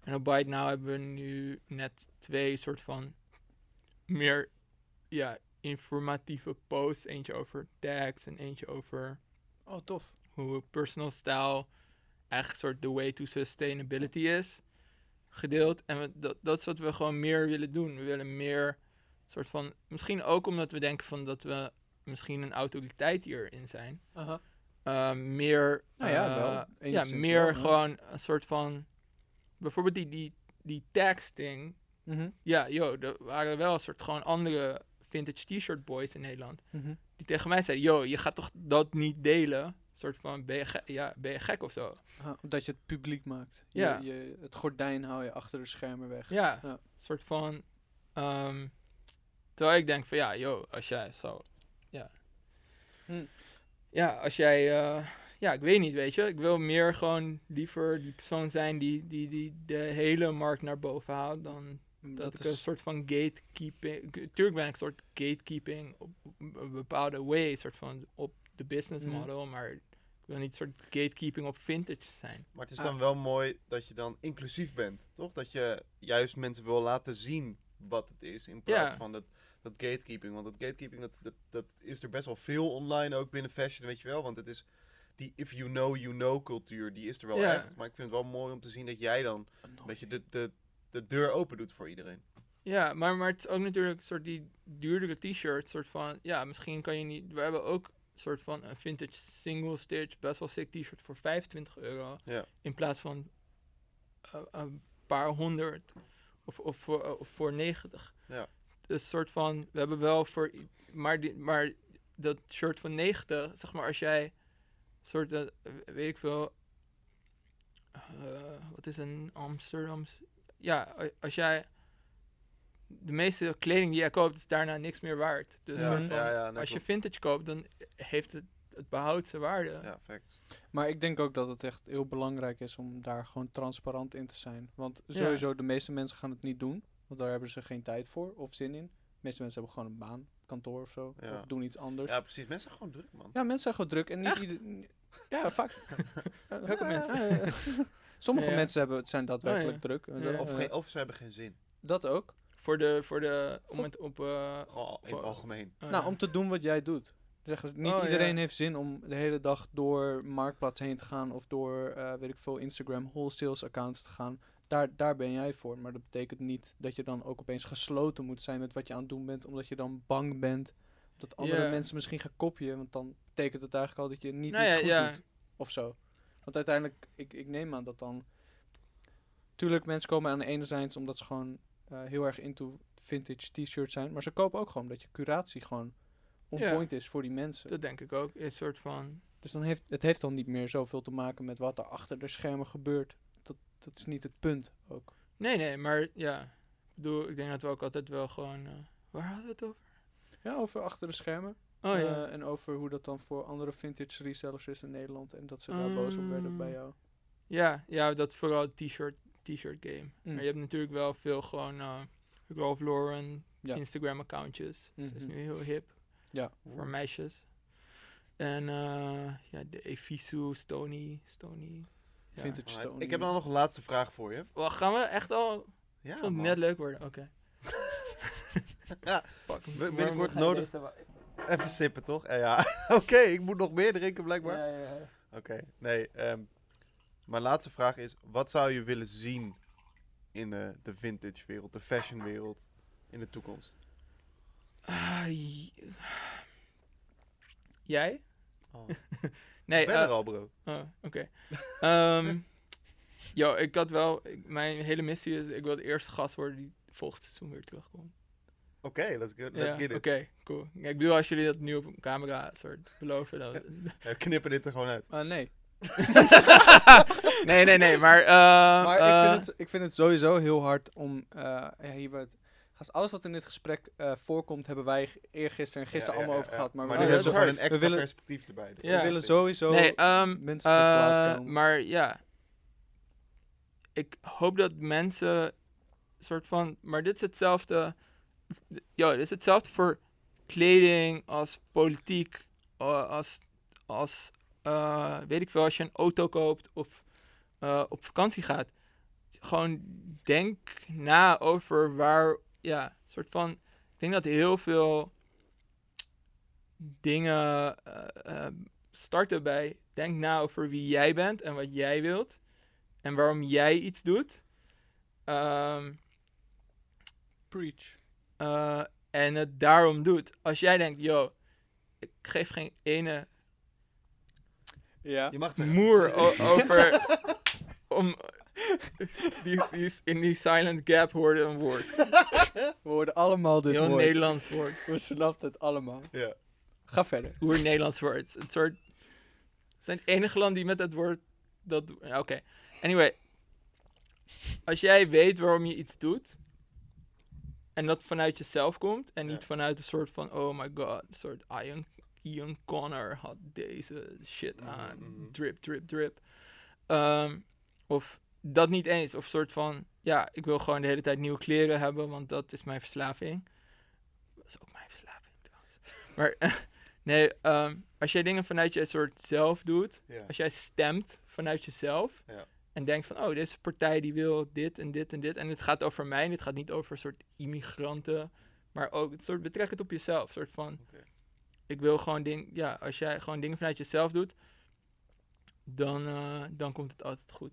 [SPEAKER 3] En op Byte Now hebben we nu net twee soort van meer, ja, informatieve posts. Eentje over tags en eentje over
[SPEAKER 2] Oh, tof.
[SPEAKER 3] hoe personal style een soort the way to sustainability is gedeeld. En we, dat, dat is wat we gewoon meer willen doen. We willen meer soort van, misschien ook omdat we denken van dat we misschien een autoriteit hierin zijn. Uh, meer,
[SPEAKER 2] Nou ja,
[SPEAKER 3] eh,
[SPEAKER 2] wel.
[SPEAKER 3] ja, meer
[SPEAKER 2] wel,
[SPEAKER 3] gewoon een soort van, bijvoorbeeld die, die, die tagsting.
[SPEAKER 2] Mhm,
[SPEAKER 3] Ja, joh, er waren wel een soort gewoon andere vintage t-shirt boys in Nederland.
[SPEAKER 2] mhm.
[SPEAKER 3] Die tegen mij zeiden, joh, je gaat toch dat niet delen? Soort van, ben je, ge- ja, ben je gek of zo?
[SPEAKER 2] Aha, Dat je het publiek maakt. Je-
[SPEAKER 3] Ja.
[SPEAKER 2] Je, het gordijn hou je achter de schermen weg.
[SPEAKER 3] Ja, soort van. ehm, terwijl ik denk van ja, joh, als jij zo. Ja.
[SPEAKER 2] Hm.
[SPEAKER 3] Ja, als jij. eh, ja, ik weet niet, weet je. Ik wil meer gewoon liever die persoon zijn die, die, die de hele markt naar boven haalt. Dan
[SPEAKER 2] Mm,
[SPEAKER 3] dat,
[SPEAKER 2] Dat
[SPEAKER 3] ik een soort van gatekeeping. Tuurlijk ben ik een soort gatekeeping op, een bepaalde way, soort van op de business
[SPEAKER 2] Mhm.
[SPEAKER 3] model. Maar wil niet een soort gatekeeping op vintage zijn.
[SPEAKER 1] Maar het is
[SPEAKER 2] Ah.
[SPEAKER 1] dan wel mooi dat je dan inclusief bent, toch? Dat je juist mensen wil laten zien wat het is, in plaats
[SPEAKER 3] Ja.
[SPEAKER 1] van dat, dat gatekeeping. Want dat gatekeeping, dat, dat, dat is er best wel veel online, ook binnen fashion, weet je wel. Want het is die if you know, you know cultuur, die is er wel
[SPEAKER 3] Ja.
[SPEAKER 1] echt. Maar ik vind het wel mooi om te zien dat jij dan een beetje de, de, de deur open doet voor iedereen.
[SPEAKER 3] Ja, maar, maar het is ook natuurlijk een soort die duurdere t-shirt, soort van, ja, misschien kan je niet, we hebben ook een soort van een vintage single stitch, best wel sick t-shirt voor 25 euro,
[SPEAKER 1] Ja.
[SPEAKER 3] in plaats van eh, een paar honderd of, of, voor, eh, voor 90.
[SPEAKER 1] Ja.
[SPEAKER 3] Dus soort van, we hebben wel voor, maar, die, maar dat shirt van 90, zeg maar, als jij soort, eh, weet ik veel, wat is een Amsterdams, ja, als jij de meeste kleding die jij koopt is daarna niks meer waard. Dus
[SPEAKER 1] ja,
[SPEAKER 3] soort van,
[SPEAKER 1] ja, ja, nee,
[SPEAKER 3] als je vintage koopt, dan heeft het, het behoudt zijn waarde.
[SPEAKER 1] Ja, facts.
[SPEAKER 2] Maar ik denk ook dat het echt heel belangrijk is om daar gewoon transparant in te zijn. Want sowieso, de meeste mensen gaan het niet doen. Want daar hebben ze geen tijd voor of zin in. De meeste mensen hebben gewoon een baan, kantoor of zo.
[SPEAKER 1] Ja.
[SPEAKER 2] Of doen iets anders.
[SPEAKER 1] Ja, precies. Mensen zijn gewoon druk, man.
[SPEAKER 2] Ja, mensen zijn gewoon druk. En niet
[SPEAKER 3] Echt?
[SPEAKER 2] ieder... Ja, vaak.
[SPEAKER 3] Welke mensen?
[SPEAKER 2] eh, eh, Sommige
[SPEAKER 3] Ja.
[SPEAKER 2] mensen hebben, zijn daadwerkelijk
[SPEAKER 3] Oh, ja.
[SPEAKER 2] druk. En zo.
[SPEAKER 3] Ja.
[SPEAKER 1] Of,
[SPEAKER 2] Eh,
[SPEAKER 1] geen, of ze hebben geen zin.
[SPEAKER 2] dat ook.
[SPEAKER 3] Voor de, voor de, om het op... eh,
[SPEAKER 1] Gewoon al- in het algemeen.
[SPEAKER 3] eh,
[SPEAKER 2] Nou, om te doen wat jij doet. Zeg, niet
[SPEAKER 3] Oh,
[SPEAKER 2] iedereen
[SPEAKER 3] ja.
[SPEAKER 2] heeft zin om de hele dag door Marktplaats heen te gaan of door, eh, weet ik veel, Instagram wholesales accounts te gaan. Daar, daar ben jij voor. Maar dat betekent niet dat je dan ook opeens gesloten moet zijn met wat je aan het doen bent, omdat je dan bang bent dat andere mensen misschien gaan kopieën. Want dan betekent het eigenlijk al dat je niet
[SPEAKER 3] Nou
[SPEAKER 2] iets
[SPEAKER 3] ja,
[SPEAKER 2] goed
[SPEAKER 3] ja.
[SPEAKER 2] doet. Of zo. Want uiteindelijk, ik, ik neem aan dat dan... Tuurlijk, mensen komen aan de ene zijde omdat ze gewoon eh, heel erg into vintage t-shirts zijn. Maar ze kopen ook gewoon omdat je curatie gewoon on
[SPEAKER 3] Ja.
[SPEAKER 2] point is voor die mensen.
[SPEAKER 3] dat denk ik ook. Een soort van...
[SPEAKER 2] Dus dan heeft het heeft dan niet meer zoveel te maken met wat er achter de schermen gebeurt. Dat, dat is niet het punt ook.
[SPEAKER 3] Nee, nee, maar ja. Ik bedoel, ik denk dat we ook altijd wel gewoon... eh, waar hadden we het over?
[SPEAKER 2] Ja, over achter de schermen.
[SPEAKER 3] Oh
[SPEAKER 2] Eh,
[SPEAKER 3] ja.
[SPEAKER 2] en over hoe dat dan voor andere vintage resellers is in Nederland. En dat ze daar boos op werden bij
[SPEAKER 3] Mm.
[SPEAKER 2] jou.
[SPEAKER 3] Ja, ja, dat vooral t-shirt, t-shirt game.
[SPEAKER 2] Mm.
[SPEAKER 3] Maar je hebt natuurlijk wel veel gewoon uh, Ralph Lauren
[SPEAKER 2] Ja.
[SPEAKER 3] Instagram accountjes. Dus dat is
[SPEAKER 2] Mhm.
[SPEAKER 3] nu heel hip
[SPEAKER 2] Ja.
[SPEAKER 3] voor meisjes. En eh, ja, de Evisu, Stony, Stony. Ja.
[SPEAKER 2] Vintage Stone.
[SPEAKER 1] Ik heb dan nog een laatste vraag voor je.
[SPEAKER 3] Wacht, gaan we echt al?
[SPEAKER 1] Ja,
[SPEAKER 3] Ik vond het net leuk worden. Oké.
[SPEAKER 1] Ja,
[SPEAKER 3] Fuck.
[SPEAKER 1] binnenkort nodig-
[SPEAKER 3] deze
[SPEAKER 1] Even sippen, toch? Eh, ja, oké. ik moet nog meer drinken, blijkbaar.
[SPEAKER 3] Ja, ja, ja.
[SPEAKER 1] Oké, nee. ehm, mijn laatste vraag is: wat zou je willen zien in eh, de vintage wereld, de fashion wereld in de toekomst?
[SPEAKER 3] Ah, Jij?
[SPEAKER 1] Oh,
[SPEAKER 3] Nee,
[SPEAKER 1] ik ben
[SPEAKER 3] eh,
[SPEAKER 1] er al, bro.
[SPEAKER 3] Oh, oké. Ehm, yo, ik had wel... ik- mijn hele missie is... Ik wil de eerste gast worden die volgend seizoen weer terugkomt.
[SPEAKER 1] Oké, let's, go, let's
[SPEAKER 3] Ja,
[SPEAKER 1] get
[SPEAKER 3] Oké,
[SPEAKER 1] it.
[SPEAKER 3] cool. Ja, ik bedoel, als jullie dat nu op camera soort beloven, dan...
[SPEAKER 1] Ja, knippen dit er gewoon uit.
[SPEAKER 2] Ah, nee.
[SPEAKER 3] nee, nee, nee, maar... eh,
[SPEAKER 2] Maar
[SPEAKER 3] eh,
[SPEAKER 2] ik, vind het, ik vind het sowieso heel hard om... eh ja, hier wordt, gast, alles wat in dit gesprek eh, voorkomt, hebben wij eergisteren en gisteren
[SPEAKER 1] Ja,
[SPEAKER 2] allemaal
[SPEAKER 1] ja,
[SPEAKER 2] over gehad. Maar,
[SPEAKER 1] Maar
[SPEAKER 2] we,
[SPEAKER 1] hebben
[SPEAKER 3] is
[SPEAKER 1] gewoon een extra
[SPEAKER 2] We willen-
[SPEAKER 1] perspectief erbij. Dus
[SPEAKER 3] Ja.
[SPEAKER 2] we willen sowieso
[SPEAKER 3] Nee, ehm,
[SPEAKER 2] mensen terug
[SPEAKER 3] eh, maar ja. Ik hoop dat mensen soort van. Maar dit is hetzelfde. Ja, dit is hetzelfde voor kleding als politiek. eh, als. als eh, weet ik veel, als je een auto koopt of eh, op vakantie gaat. Gewoon denk na over waar. Ja, soort van. Ik denk dat heel veel dingen eh, starten bij, denk na over wie jij bent en wat jij wilt. En waarom jij iets doet. Ehm,
[SPEAKER 2] Preach.
[SPEAKER 3] en het daarom doet. Als jij denkt, yo, ik geef geen ene
[SPEAKER 2] Ja.
[SPEAKER 1] Je mag het
[SPEAKER 3] moer over om die, die in die silent gap hoorde een woord.
[SPEAKER 2] We hoorden allemaal dit
[SPEAKER 3] Heel
[SPEAKER 2] woord.
[SPEAKER 3] Nederlands woord.
[SPEAKER 2] We snapten het allemaal.
[SPEAKER 1] Ja.
[SPEAKER 2] Ga verder.
[SPEAKER 3] Oer Nederlands woord. Het soort het zijn het enige land die met dat woord dat Oké. Anyway, als jij weet waarom je iets doet en dat vanuit jezelf komt en niet
[SPEAKER 1] Ja.
[SPEAKER 3] vanuit een soort van oh my god, een soort Ian, Ian Connor had deze shit
[SPEAKER 1] Mhm,
[SPEAKER 3] aan,
[SPEAKER 1] mhm.
[SPEAKER 3] drip, drip, drip. Ehm, of dat niet eens, of soort van ja, ik wil gewoon de hele tijd nieuwe kleren hebben, want dat is mijn verslaving. Dat is ook mijn verslaving trouwens. Maar nee, ehm, als jij dingen vanuit je soort zelf doet, als jij stemt vanuit jezelf en denkt van, oh, deze partij die wil dit en dit en dit en het gaat over mij en het gaat niet over een soort immigranten, maar ook het soort betrek het op jezelf, een soort van. Ik wil gewoon ding, ja, als jij gewoon dingen vanuit jezelf doet, dan, eh, dan komt het altijd goed.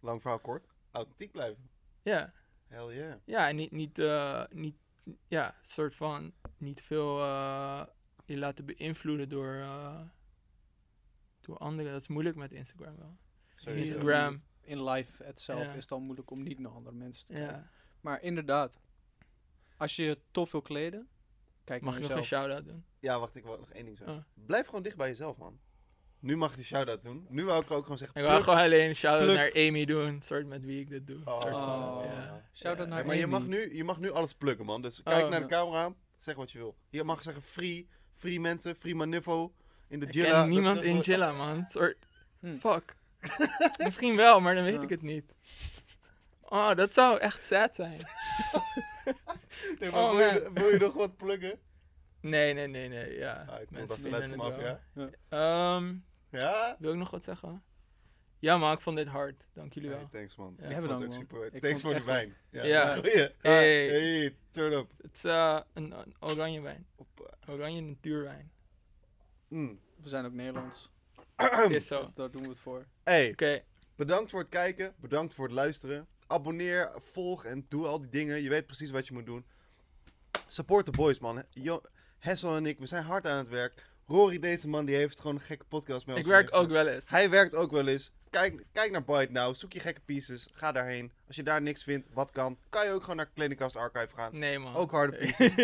[SPEAKER 1] Lang verhaal kort. Authentiek blijven.
[SPEAKER 3] Ja,
[SPEAKER 1] Hell yeah.
[SPEAKER 3] ja, en niet, niet, eh, niet, ja, soort van, niet veel eh, je laten beïnvloeden door, eh, door anderen. Dat is moeilijk met Instagram wel. Instagram,
[SPEAKER 2] In zelf
[SPEAKER 3] Ja.
[SPEAKER 2] is het al moeilijk om niet naar andere mensen te kijken.
[SPEAKER 3] ja.
[SPEAKER 2] Maar inderdaad, als je je tof wil kleden, kijk
[SPEAKER 3] Mag ik nog een shout-out doen?
[SPEAKER 1] Ja, wacht, ik wil nog één ding zeggen.
[SPEAKER 3] Oh.
[SPEAKER 1] Blijf gewoon dicht bij jezelf, man. Nu mag je die shout-out doen. Nu wou ik ook gewoon zeggen...
[SPEAKER 3] Ik wil gewoon alleen een shout-out
[SPEAKER 2] pluk.
[SPEAKER 3] naar Amy doen, soort met wie ik dit doe.
[SPEAKER 1] Oh.
[SPEAKER 3] Soort van,
[SPEAKER 2] Oh.
[SPEAKER 3] ja.
[SPEAKER 2] Shout-out
[SPEAKER 3] Ja.
[SPEAKER 2] naar
[SPEAKER 1] Hey, maar je
[SPEAKER 2] Amy.
[SPEAKER 1] mag, nu, je mag nu alles plukken, man. Dus kijk
[SPEAKER 3] Oh,
[SPEAKER 1] naar de
[SPEAKER 3] ja.
[SPEAKER 1] camera, zeg wat je wil. Je mag zeggen free, free mensen, free Manivo in de
[SPEAKER 3] Ik
[SPEAKER 1] Jilla.
[SPEAKER 3] ken niemand
[SPEAKER 1] dat
[SPEAKER 3] in Jilla, man. Soort,
[SPEAKER 2] Hm.
[SPEAKER 3] fuck. Misschien wel, maar dan weet
[SPEAKER 2] Ja.
[SPEAKER 3] ik het niet. Oh, dat zou echt sad zijn.
[SPEAKER 1] Nee, maar
[SPEAKER 3] Oh,
[SPEAKER 1] wil, je, wil je nog wat plukken?
[SPEAKER 3] Nee, nee, nee, nee, ja.
[SPEAKER 1] Ah, ik
[SPEAKER 3] Mensen
[SPEAKER 1] dat
[SPEAKER 3] het
[SPEAKER 1] af,
[SPEAKER 3] wel.
[SPEAKER 1] ja?
[SPEAKER 3] Ehm,
[SPEAKER 1] Ja?
[SPEAKER 3] wil ik nog wat zeggen? Ja, man, ik vond dit hard. Dank jullie
[SPEAKER 1] Hey,
[SPEAKER 3] wel.
[SPEAKER 1] thanks, man.
[SPEAKER 3] Ja.
[SPEAKER 1] Ik vond het ook
[SPEAKER 2] man.
[SPEAKER 1] super.
[SPEAKER 2] Ik
[SPEAKER 1] Thanks voor de wijn. Ja,
[SPEAKER 3] Ja. Hey.
[SPEAKER 1] Hey, turn up.
[SPEAKER 3] Het is eh, een, een oranje wijn.
[SPEAKER 1] Op,
[SPEAKER 3] Oranje natuurwijn.
[SPEAKER 1] mm.
[SPEAKER 2] We zijn ook Nederlands.
[SPEAKER 3] Is zo.
[SPEAKER 2] Daar doen we het voor.
[SPEAKER 1] Hey, bedankt voor het kijken. Bedankt voor het luisteren. Abonneer, volg en doe al die dingen. Je weet precies wat je moet doen. Support the boys, man. Jo Hessel en ik, we zijn hard aan het werk. Rory, deze man, die heeft gewoon een gekke podcast met
[SPEAKER 3] Ik werk ook wel eens.
[SPEAKER 1] Hij werkt ook wel eens. Kijk, kijk naar Byte Now. Zoek je gekke pieces. Ga daarheen. Als je daar niks vindt, wat kan, kan je ook gewoon naar Kledingkast Archive gaan.
[SPEAKER 3] Nee, man.
[SPEAKER 1] Ook harde pieces.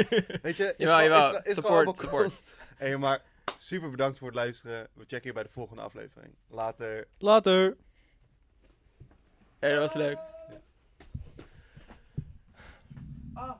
[SPEAKER 1] Weet je? Is
[SPEAKER 3] Jawel,
[SPEAKER 1] gewoon-
[SPEAKER 3] jawel.
[SPEAKER 1] is- is
[SPEAKER 3] Support,
[SPEAKER 1] gewoon
[SPEAKER 3] support.
[SPEAKER 1] cool. Hey, maar super bedankt voor het luisteren. We checken je bij de volgende aflevering. Later.
[SPEAKER 2] Later.
[SPEAKER 3] Hey, dat was leuk.
[SPEAKER 1] Ah.